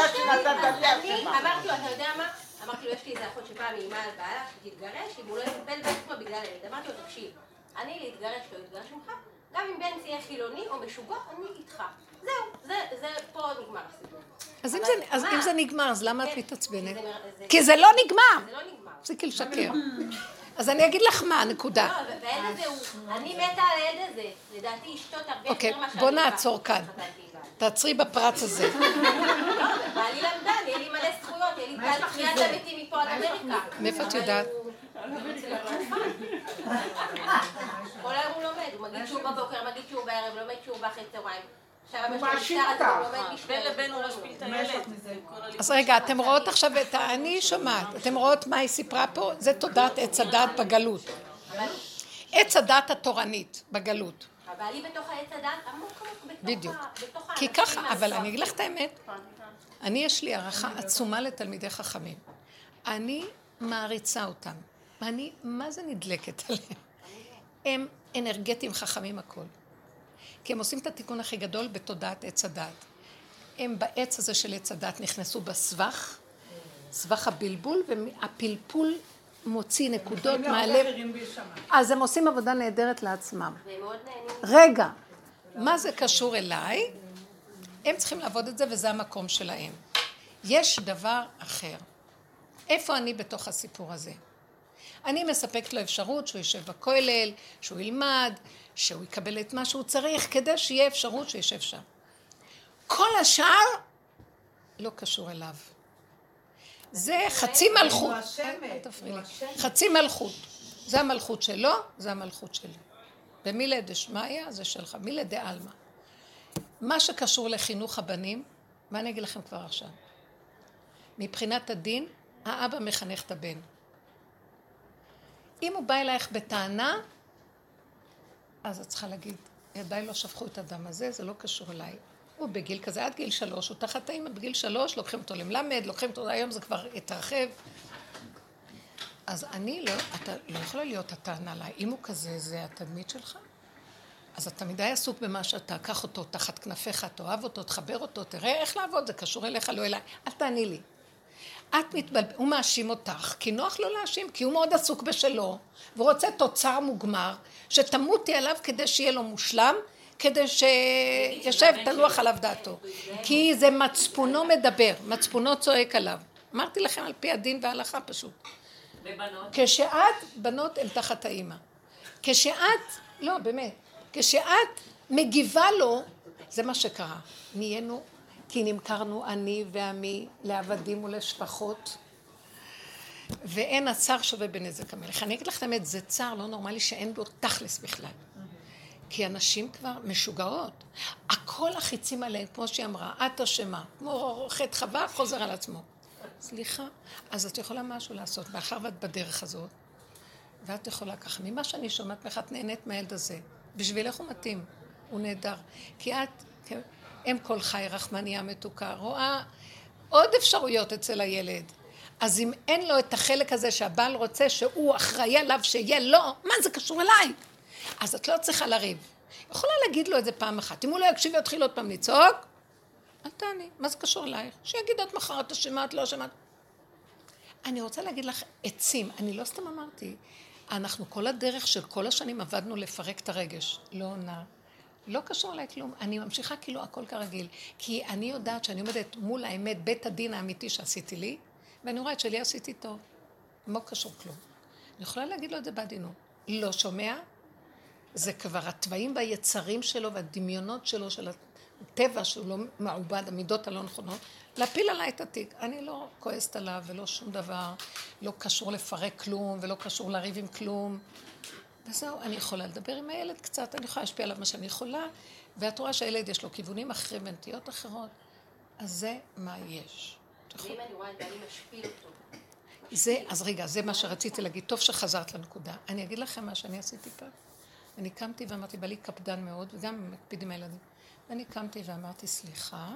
אני אמרתי לו, אתה יודע מה? אמרתי לו, יש לי איזה אחות שפעם איימה על בעלה, שתתגרש, אם הוא לא יטפל בעצמו בגלל הילד. אמרתי לו, תקשיב, אני להתגרש לא אתגרש ממך, גם אם בנצי יהיה חילוני או משוגע, אני איתך. זהו, זה פה נגמר הסיפור. אז אם זה נגמר, אז למה את כן, מתעצבנת? כי זה לא נגמר. זה לא נגמר. תפסיקי לשקר. אז אני אגיד לך מה, נקודה. לא, והילד הזה הוא, אני מתה על הילד הזה. לדעתי אשתות הרבה יותר ממה שאני... אוקיי, בוא נעצור כאן. תעצרי בפרץ הזה. לא, בעלי למדן, יהיה לי מלא זכויות, יהיה לי תחיית המתים מפה עד אמריקה. מאיפה את יודעת? כל היום הוא לומד, הוא מגיד שיעור בבוקר, מגיד שיעור בערב, לומד שיעור באחרי צהריים. הוא מאשים אותך. בין לבין הוא משפיל את הילד. אז רגע, אתם רואות עכשיו את ה... אני שומעת. אתם רואות מה היא סיפרה פה? זה תודעת עץ הדת בגלות. עץ הדת התורנית בגלות. הבעלי בתוך העץ הדת עמוק עמוק בתוך בדיוק. כי ככה, אבל. אני אגיד לך את האמת, אני יש לי הערכה עצומה לתלמידי חכמים. אני מעריצה אותם. אני, מה זה נדלקת עליהם? הם אנרגטיים חכמים הכל. כי הם עושים את התיקון הכי גדול בתודעת עץ הדת. הם בעץ הזה של עץ הדת נכנסו בסבך, סבך הבלבול, והפלפול מוציא נקודות מהלב. אחרים בהישמע. אז הם עושים עבודה נהדרת לעצמם. רגע, מה זה קשור אליי? הם צריכים לעבוד את זה וזה המקום שלהם. יש דבר אחר. איפה אני בתוך הסיפור הזה? אני מספקת לו אפשרות שהוא יושב בכולל, שהוא ילמד, שהוא יקבל את מה שהוא צריך, כדי שיהיה אפשרות שישב שם. כל השאר לא קשור אליו. זה חצי מלכות. חצי מלכות. זה המלכות שלו, זה המלכות שלי. ומילי דשמיא זה שלך, מילי דעלמא. מה שקשור לחינוך הבנים, מה אני אגיד לכם כבר עכשיו? מבחינת הדין, האבא מחנך את הבן. אם הוא בא אלייך בטענה, אז את צריכה להגיד, ידיי לא שפכו את הדם הזה, זה לא קשור אליי. הוא בגיל כזה, עד גיל שלוש, הוא תחת האמא בגיל שלוש, לוקחים אותו למלמד, לוקחים אותו, היום זה כבר התרחב. אז אני לא, אתה לא יכולה להיות הטענה עליי. אם הוא כזה, זה התדמית שלך? אז אתה מדי עסוק במה שאתה, קח אותו תחת כנפיך, תאהב אותו, תחבר אותו, תראה איך לעבוד, זה קשור אליך, לא אליי. אל תעני לי. את מתבלבלת, הוא מאשים אותך, כי נוח לו להאשים, כי הוא מאוד עסוק בשלו, והוא רוצה תוצר מוגמר, שתמותי עליו כדי שיהיה לו מושלם, כדי שישב, תנוח עליו דעתו. כי זה מצפונו מדבר, מצפונו צועק עליו. אמרתי לכם על פי הדין וההלכה פשוט. ובנות? כשאת, בנות הן תחת האימא. כשאת, לא, באמת, כשאת מגיבה לו, זה מה שקרה. נהיינו, כי נמכרנו אני ועמי לעבדים ולשפחות, ואין הצער שווה בנזק המלך. אני אגיד לך את האמת, זה צער לא נורמלי שאין בו תכלס בכלל. כי הנשים כבר משוגעות. הכל החיצים עליהן, כמו שהיא אמרה, את אשמה. כמו חטא חווה, חוזר על עצמו. סליחה, אז את יכולה משהו לעשות, מאחר ואת בדרך הזאת, ואת יכולה ככה. ממה שאני שומעת ממך, את נהנית מהילד הזה. בשבילך הוא מתאים, הוא נהדר. כי את, אם כל חי רחמניה מתוקה, רואה עוד אפשרויות אצל הילד. אז אם אין לו את החלק הזה שהבעל רוצה שהוא אחראי עליו שיהיה לו, מה זה קשור אליי? אז את לא צריכה לריב. יכולה להגיד לו את זה פעם אחת. אם הוא לא יקשיב ויתחיל עוד פעם לצעוק, אל תעני, מה זה קשור אלייך? שיגיד את מחר את אשמה, את לא אשמה. אני רוצה להגיד לך עצים, אני לא סתם אמרתי, אנחנו כל הדרך של כל השנים עבדנו לפרק את הרגש. לא עונה, לא קשור אליי כלום. אני ממשיכה כאילו הכל כרגיל. כי אני יודעת שאני עומדת מול האמת, בית הדין האמיתי שעשיתי לי, ואני רואה את שלי עשיתי טוב. לא קשור כלום. אני יכולה להגיד לו את זה בעדינות. לא שומע, זה כבר התוואים והיצרים שלו והדמיונות שלו, של הטבע שהוא לא מעובד, המידות הלא נכונות, להפיל עליי את התיק. אני לא כועסת עליו ולא שום דבר, לא קשור לפרק כלום ולא קשור לריב עם כלום. וזהו, אני יכולה לדבר עם הילד קצת, אני יכולה להשפיע עליו מה שאני יכולה, ואת רואה שהילד יש לו כיוונים אחרים ונטיות אחרות, אז זה מה יש. ואם אני רואה את בעלי משפיל אותו, זה, אז רגע, זה מה שרציתי להגיד. טוב שחזרת לנקודה. אני אגיד לכם מה שאני עשיתי פעם. אני קמתי ואמרתי, בעלי קפדן מאוד, וגם מקפיד עם הילדים. ואני קמתי ואמרתי, סליחה,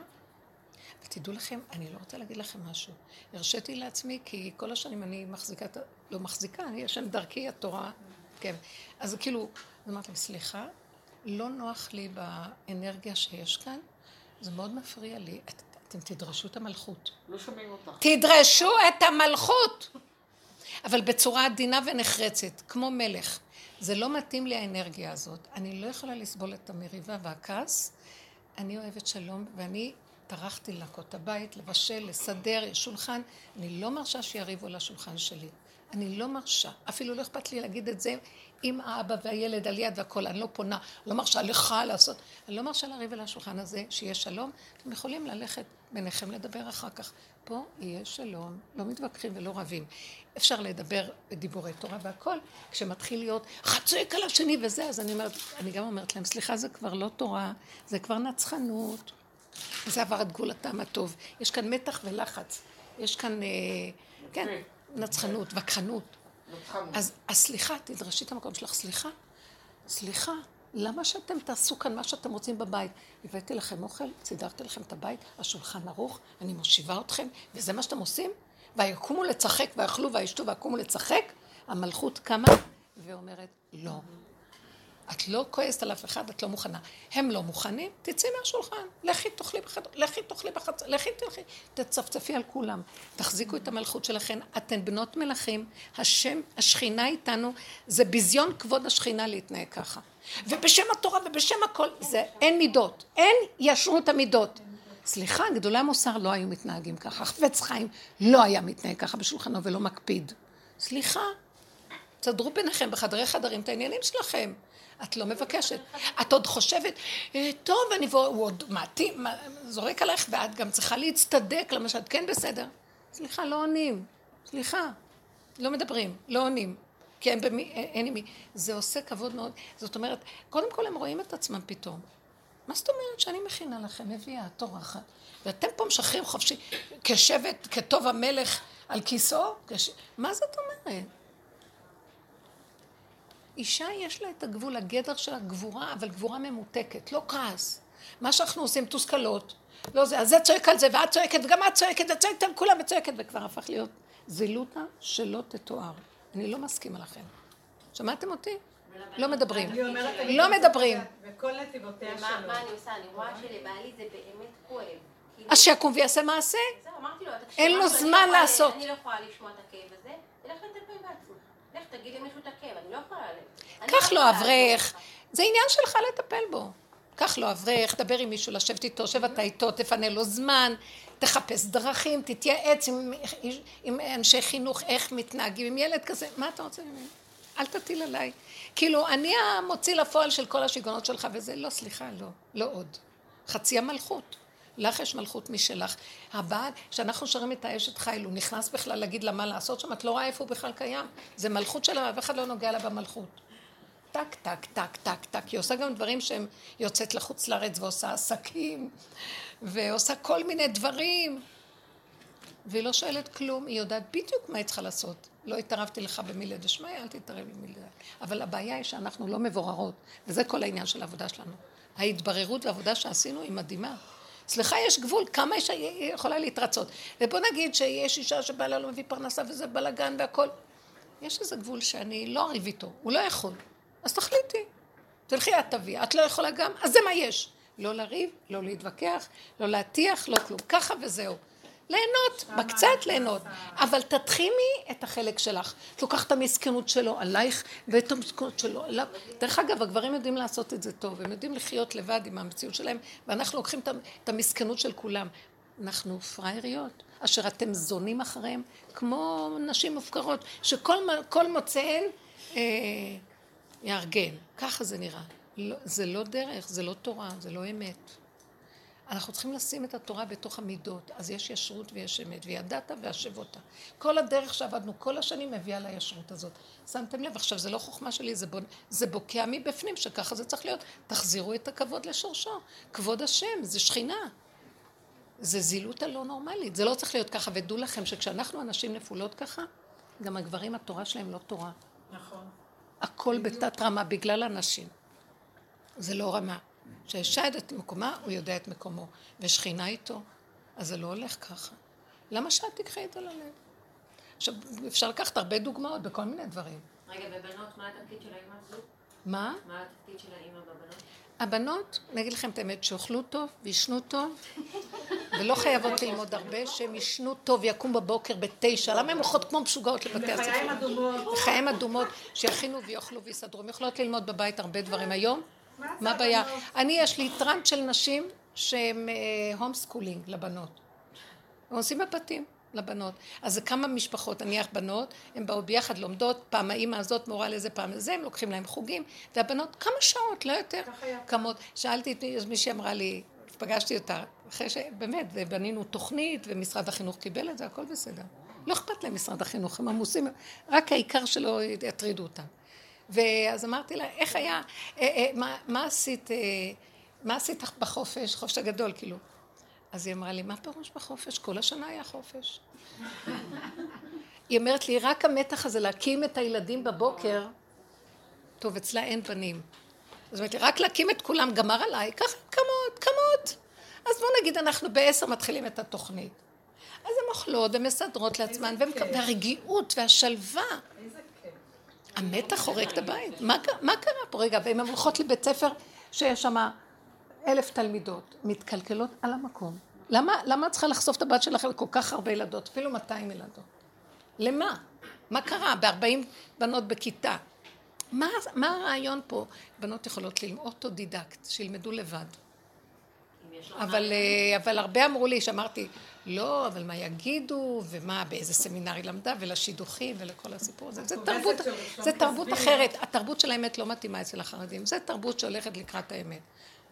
ותדעו לכם, אני לא רוצה להגיד לכם משהו. הרשיתי לעצמי, כי כל השנים אני מחזיקה, לא מחזיקה, אני, השם דרכי, התורה, כן. אז כאילו, אמרתי להם, סליחה, לא נוח לי באנרגיה שיש כאן, זה מאוד מפריע לי. את, אתם תדרשו את המלכות. לא שומעים אותך. תדרשו את המלכות, אבל בצורה עדינה ונחרצת, כמו מלך. זה לא מתאים לי האנרגיה הזאת. אני לא יכולה לסבול את המריבה והכעס. אני אוהבת שלום, ואני טרחתי לנקות את הבית, לבשל, לסדר, שולחן. אני לא מרשה שיריבו על השולחן שלי. אני לא מרשה, אפילו לא אכפת לי להגיד את זה עם האבא והילד על יד והכל, אני לא פונה, לא מרשה לך לעשות, אני לא מרשה לריב על השולחן הזה, שיהיה שלום, אתם יכולים ללכת ביניכם לדבר אחר כך. פה יהיה שלום, לא מתווכחים ולא רבים. אפשר לדבר בדיבורי תורה והכל, כשמתחיל להיות אחד צועק על השני וזה, אז אני אומרת, אני גם אומרת להם, סליחה, זה כבר לא תורה, זה כבר נצחנות, זה עבר את גבול הטעם הטוב. יש כאן מתח ולחץ, יש כאן, אה, כן, נצחנות, וכחנות. אז סליחה, תדרשי את המקום שלך, סליחה, סליחה, למה שאתם תעשו כאן מה שאתם רוצים בבית? הבאתי לכם אוכל, סידרתי לכם את הבית, השולחן ערוך, אני מושיבה אתכם, וזה מה שאתם עושים? ויקומו לצחק, ויאכלו וישתו ויקומו לצחק, המלכות קמה ואומרת, לא. את לא כועסת על אף אחד, את לא מוכנה. הם לא מוכנים, תצאי מהשולחן, לכי תאכלי בחדר, לכי תאכלי בחצר, לכי תלכי, תצפצפי על כולם. תחזיקו את המלכות שלכם, אתן בנות מלכים, השם, השכינה איתנו, זה ביזיון כבוד השכינה להתנהג ככה. ובשם התורה ובשם הכל, זה אין מידות, אין ישרו את המידות. סליחה, גדולי המוסר לא היו מתנהגים ככה, חפץ חיים לא היה מתנהג ככה בשולחנו ולא מקפיד. סליחה, תסדרו ביניכם בחדרי חדרים את העניינים שלכם. את לא מבקשת. את עוד חושבת, אה, טוב, אני בוא, הוא עוד מעטים, זורק עלייך, ואת גם צריכה להצטדק למה שאת כן בסדר. סליחה, לא עונים. סליחה. לא מדברים, לא עונים. כי אין, במי, אין עם מי. זה עושה כבוד מאוד. זאת אומרת, קודם כל הם רואים את עצמם פתאום. מה זאת אומרת שאני מכינה לכם, מביאה, טורחת. ואתם פה משחררים חופשי, כשבט, כטוב המלך על כיסאו? כש... מה זאת אומרת? אישה יש לה את הגבול, הגדר של הגבורה, אבל גבורה ממותקת, לא כעס. מה שאנחנו עושים, תוסכלות. לא זה, אז זה צועק על זה, ואת צועקת, וגם את צועקת, וצועקת על כולם וצועקת, וכבר הפך להיות זילותא שלא תתואר. אני לא מסכימה לכם. שמעתם אותי? לא מדברים. לא מדברים. וכל נתיבותיה שלו. מה אני עושה? אני רואה שלבעלי זה באמת כואב. אז שיקום ויעשה מעשה. זהו, אמרתי לו, תקשיב, אין לו זמן לא לעשות. אני לא יכולה לשמוע את הכאב הזה. לך תגיד למישהו את הכאב, אני לא יכולה... ל- אני קח לא לו אברך. זה עניין שלך לטפל בו. קח לו אברך, דבר עם מישהו, לשבת איתו, שב אתה איתו, תפנה לו זמן, תחפש דרכים, תתייעץ עם, עם אנשי חינוך, איך מתנהגים עם ילד כזה, מה אתה רוצה ממני? אל תטיל עליי. כאילו, אני המוציא לפועל של כל השיגעונות שלך, וזה לא, סליחה, לא, לא עוד. חצי המלכות. לך יש מלכות משלך. הבעל, כשאנחנו שרים את האשת חיל, הוא נכנס בכלל להגיד לה מה לעשות שם, את לא רואה איפה הוא בכלל קיים. זה מלכות שלה, ואף אחד לא נוגע לה במלכות. טק, טק, טק, טק, טק. היא עושה גם דברים שהם יוצאת לחוץ לארץ ועושה עסקים, ועושה כל מיני דברים. והיא לא שואלת כלום, היא יודעת בדיוק מה היא צריכה לעשות. לא התערבתי לך במילי דשמיא, אל תתערב במילי דשמיא. אבל הבעיה היא שאנחנו לא מבוררות, וזה כל העניין של העבודה שלנו. ההתבררות והעבודה שעשינו היא מדהימה. סליחה, יש גבול, כמה אישה יכולה להתרצות. ובוא נגיד שיש אישה שבעלה לא מביא פרנסה וזה בלאגן והכל. יש איזה גבול שאני לא אריב איתו, הוא לא יכול. אז תחליטי. תלכי את תביאי, את לא יכולה גם, אז זה מה יש. לא לריב, לא להתווכח, לא להטיח, לא כלום. ככה וזהו. ליהנות, בקצת ליהנות. אבל תתחימי את החלק שלך. את לוקחת את המסכנות שלו עלייך ואת המסכנות שלו עליו. דרך אגב, הגברים יודעים לעשות את זה טוב, הם יודעים לחיות לבד עם המציאות שלהם, ואנחנו לוקחים את המסכנות של כולם. אנחנו פראייריות, אשר אתם זונים אחריהם, כמו נשים מופקרות, שכל מוצאיהן אה, יארגן. ככה זה נראה. לא, זה לא דרך, זה לא תורה, זה לא אמת. אנחנו צריכים לשים את התורה בתוך המידות, אז יש ישרות ויש אמת, וידעת והשבותה. כל הדרך שעבדנו כל השנים מביאה לישרות הזאת. שמתם לב, עכשיו זה לא חוכמה שלי, זה, בונ... זה בוקע מבפנים, שככה זה צריך להיות. תחזירו את הכבוד לשורשו. כבוד השם, זה שכינה. זה זילות הלא נורמלית, זה לא צריך להיות ככה, ודעו לכם שכשאנחנו אנשים נפולות ככה, גם הגברים התורה שלהם לא תורה. נכון. הכל בתת רמה בגלל הנשים. זה לא רמה. כשאישה יודעת את מקומה, הוא יודע את מקומו. ושכינה איתו, אז זה לא הולך ככה. למה שאת תקחי את זה ללב? עכשיו, אפשר לקחת הרבה דוגמאות בכל מיני דברים. רגע, ובנות, מה התפקיד של האימא הזו? מה? מה התפקיד של האימא בבנות? הבנות, אני אגיד לכם את האמת, שאוכלו טוב וישנו טוב, ולא חייבות ללמוד הרבה, שהם ישנו טוב, יקום בבוקר בתשע, למה הן הולכות כמו משוגעות לבתי הספר? לחיים אדומות. לחיים אדומות, שיכינו ויאכלו ויסדרו. הן יכולות ללמוד בבית הרבה דברים היום. מה הבעיה? אני, יש לי טרנד של נשים שהן home schooling לבנות. הם עושים בבתים. לבנות. אז זה כמה משפחות, נניח בנות, הן באו ביחד, לומדות, פעם האימא הזאת מורה לזה, פעם לזה, הם לוקחים להם חוגים, והבנות כמה שעות, לא יותר, כמות. שאלתי את מישהי אמרה לי, פגשתי אותה, אחרי שבאמת, ובנינו תוכנית, ומשרד החינוך קיבל את זה, הכל בסדר. לא אכפת להם משרד החינוך, הם עמוסים, רק העיקר שלא יטרידו אותם. ואז אמרתי לה, איך היה, אה, אה, מה, מה עשית, אה, מה עשית בחופש, חופש הגדול, כאילו? אז היא אמרה לי, מה פירוש בחופש? כל השנה היה חופש. היא אומרת לי, רק המתח הזה להקים את הילדים בבוקר, טוב, אצלה אין בנים. אז אמרתי, רק להקים את כולם גמר עליי, ככה כמות, כמות. אז בוא נגיד, אנחנו בעשר מתחילים את התוכנית. אז הן אוכלות ומסדרות לעצמן, והרגיעות והשלווה. המתח הורג את הבית. מה, מה קרה פה? רגע, והן הולכות לבית ספר שיש שם אלף תלמידות, מתקלקלות על המקום. למה, למה את צריכה לחשוף את הבת שלך לכל כך הרבה ילדות? אפילו 200 ילדות. למה? מה קרה? ב-40 בנות בכיתה. מה, מה הרעיון פה? בנות יכולות ללמוד אוטודידקט, שילמדו לבד. אבל, אה, אבל הרבה אמרו לי, שאמרתי, לא, אבל מה יגידו, ומה, באיזה סמינר היא למדה, ולשידוכים, ולכל הסיפור הזה. זה תרבות, זה תרבות אחרת. התרבות של האמת לא מתאימה אצל החרדים. זה תרבות שהולכת לקראת האמת.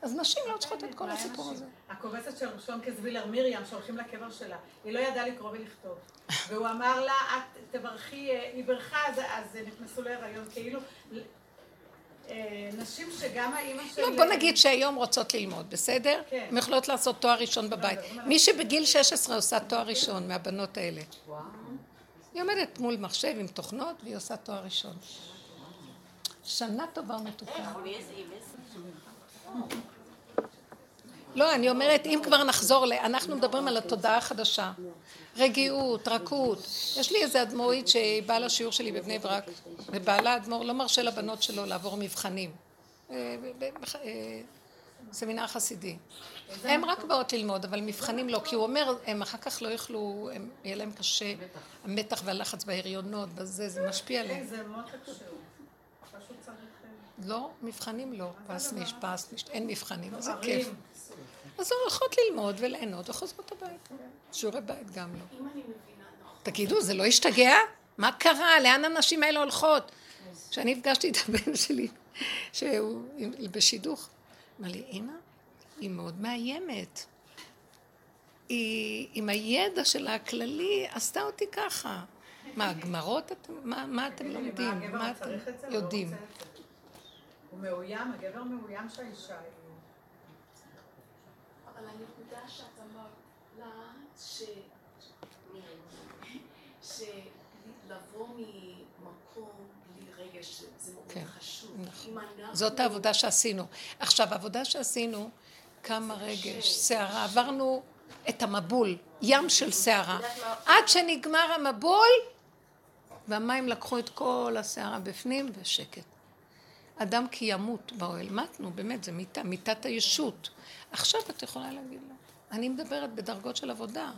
אז נשים לא צריכות את כל הסיפור הזה. הכובסת של ראשון קזבילר, מרים, שהולכים לקבר שלה, היא לא ידעה לקרוא ולכתוב. והוא אמר לה, את תברכי, היא ברכה, אז נכנסו להיריון, כאילו... אה, נשים שגם האימא של... לא, בוא נגיד שהיום רוצות ללמוד, בסדר? כן. הן יכולות לעשות תואר ראשון בבית. מי שבגיל 16 עושה תואר ראשון מהבנות האלה. היא עומדת מול מחשב עם תוכנות והיא עושה תואר ראשון. שנה טובה ומתוקה. לא, אני אומרת, אם כבר נחזור ל... אנחנו מדברים על התודעה החדשה. רגיעות, רכות. יש לי איזה אדמו"רית שהיא באה לשיעור שלי בבני ברק, ובעלה אדמו"ר לא מרשה לבנות שלו לעבור מבחנים. אה, אה, סמינר חסידי. הן רק באות ללמוד, אבל מבחנים לא, כי הוא אומר, הם אחר כך לא יוכלו, יהיה להם קשה, המתח והלחץ בהריונות, וזה, זה משפיע עליהם. זה מאוד קשה. לא, מבחנים לא, פס ניש, פס ניש, אין מבחנים, זה כיף. אז הולכות ללמוד וליהנות וחוזרות הביתה. שיעורי בית גם לא. נכון. תגידו, זה לא השתגע? מה קרה? לאן הנשים האלה הולכות? כשאני הפגשתי את הבן שלי, שהוא בשידוך, אמר לי, אמא, היא מאוד מאיימת. היא עם הידע שלה הכללי עשתה אותי ככה. מה, גמרות? מה, מה אתם לומדים? מה אתם יודעים? הוא מאוים, הגבר מאוים שהאישה היא... אבל הנקודה שאת אמרת לה, שלבוא ממקום בלי רגש זה מאוד כן, חשוב. נכון. זאת העבודה שעשינו. עכשיו, העבודה שעשינו, כמה רגש, סערה, עברנו את המבול, ים של סערה. עד שנגמר המבול, והמים לקחו את כל הסערה בפנים, ושקט. אדם כי ימות באוהל. מתנו, באמת, זה מיטה, מיטת הישות. עכשיו את יכולה להגיד לו. אני מדברת בדרגות של עבודה,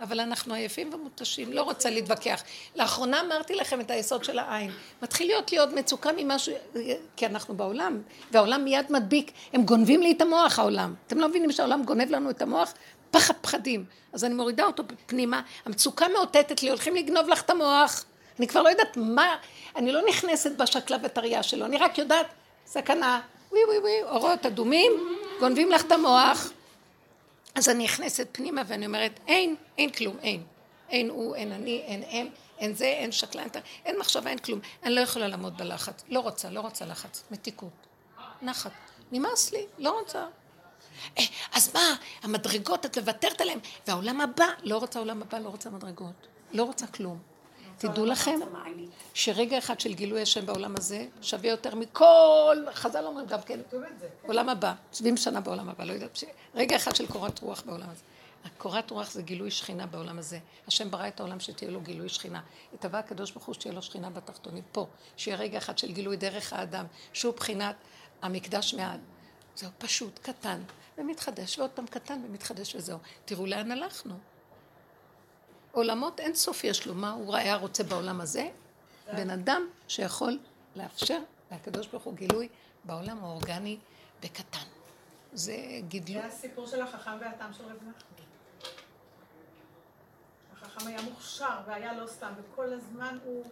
אבל אנחנו עייפים ומותשים, לא רוצה להתווכח. לאחרונה אמרתי לכם את היסוד של העין. מתחיל להיות לי עוד מצוקה ממשהו, כי אנחנו בעולם, והעולם מיד מדביק, הם גונבים לי את המוח, העולם. אתם לא מבינים שהעולם גונב לנו את המוח? פחד פחדים. אז אני מורידה אותו פנימה, המצוקה מאותתת לי, הולכים לגנוב לך את המוח. אני כבר לא יודעת מה, אני לא נכנסת בשקלה וטריה שלו, אני רק יודעת, סכנה, ווי ווי ווי, אורות אדומים, גונבים לך את המוח. אז אני נכנסת פנימה ואני אומרת, אין, אין כלום, אין. אין הוא, אין אני, אין הם, אין זה, אין שקלה, אין, אין מחשבה, אין כלום. אני לא יכולה לעמוד בלחץ. לא רוצה, לא רוצה לחץ. מתיקות. נחת. נמאס לי, לא רוצה. אה, אז מה, המדרגות, את מוותרת עליהן, והעולם הבא, לא רוצה עולם הבא, לא רוצה מדרגות. לא רוצה כלום. תדעו לכם שרגע אחד של גילוי השם בעולם הזה שווה יותר מכל, חז"ל אומרים גם כן, עולם הבא, 70 שנה בעולם הבא, לא יודעת, רגע אחד של קורת רוח בעולם הזה. קורת רוח זה גילוי שכינה בעולם הזה. השם ברא את העולם שתהיה לו גילוי שכינה. התאווה הקדוש ברוך הוא שתהיה לו שכינה בתחתונים, פה, שיהיה רגע אחד של גילוי דרך האדם, שהוא בחינת המקדש מעל. זהו פשוט, קטן, ומתחדש, ועוד פעם קטן ומתחדש וזהו. תראו לאן הלכנו. עולמות אין סוף יש לו, מה הוא היה רוצה בעולם הזה? בן אדם שיכול לאפשר לקדוש ברוך הוא גילוי בעולם האורגני בקטן. זה גידלו. זה הסיפור של החכם והתם של רב נחמן. חכם היה מוכשר והיה לא סתם, וכל הזמן הוא...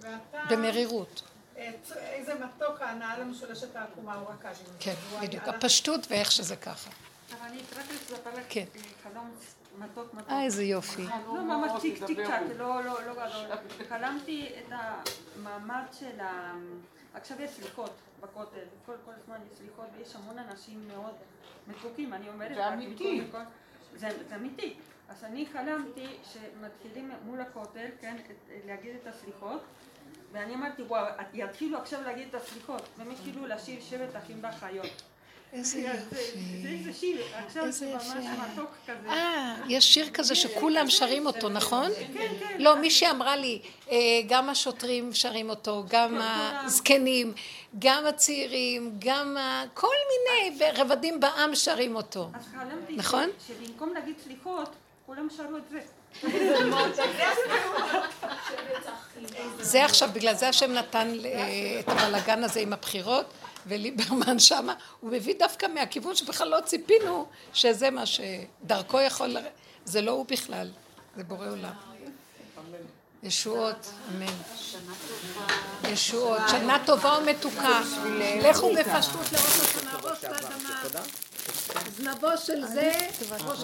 ואתה... במרירות. איזה מתוק הנעל המשולשת העקומה הוא רק אז. כן, בדיוק. הפשטות ואיך שזה ככה. אבל אני רק לספר לך כן. חלום מתוק מתוק. אה, איזה יופי. לא ממש טיק טיק טק, לא, לא, לא גדול. חלמתי את המעמד של ה... עכשיו יש סליחות בכותל, כל, כל הזמן יש סליחות ויש המון אנשים מאוד מתוקים, אני אומרת... זה אמיתי. זה, אמיתי. אז אני חלמתי שמתחילים מול הכותל, כן, להגיד את הסליחות, ואני אמרתי, וואו, יתחילו עכשיו להגיד את הסליחות, והם התחילו לשיר שבט אחים באחיות. איזה זה יופי. זה איזה יפה. אה, יש שיר כזה שכולם שרים אותו, נכון? כן, כן. לא, מישהי אמרה לי, אה, גם השוטרים שרים אותו, גם הזקנים, גם הצעירים, גם. כל מיני רבדים בעם שרים אותו. נכון? שבמקום להגיד סליחות, כולם שרו את זה. זה עכשיו, בגלל זה השם נתן אה, את הבלגן הזה עם הבחירות, וליברמן שמה, הוא מביא דווקא מהכיוון שבכלל לא ציפינו שזה מה שדרכו יכול, זה לא הוא בכלל, זה בורא עולם. ישועות, אמן. ישועות, שנה טובה ומתוקה. לכו בפשטות לראש השנה, ראש באדמה. זנבו של זה,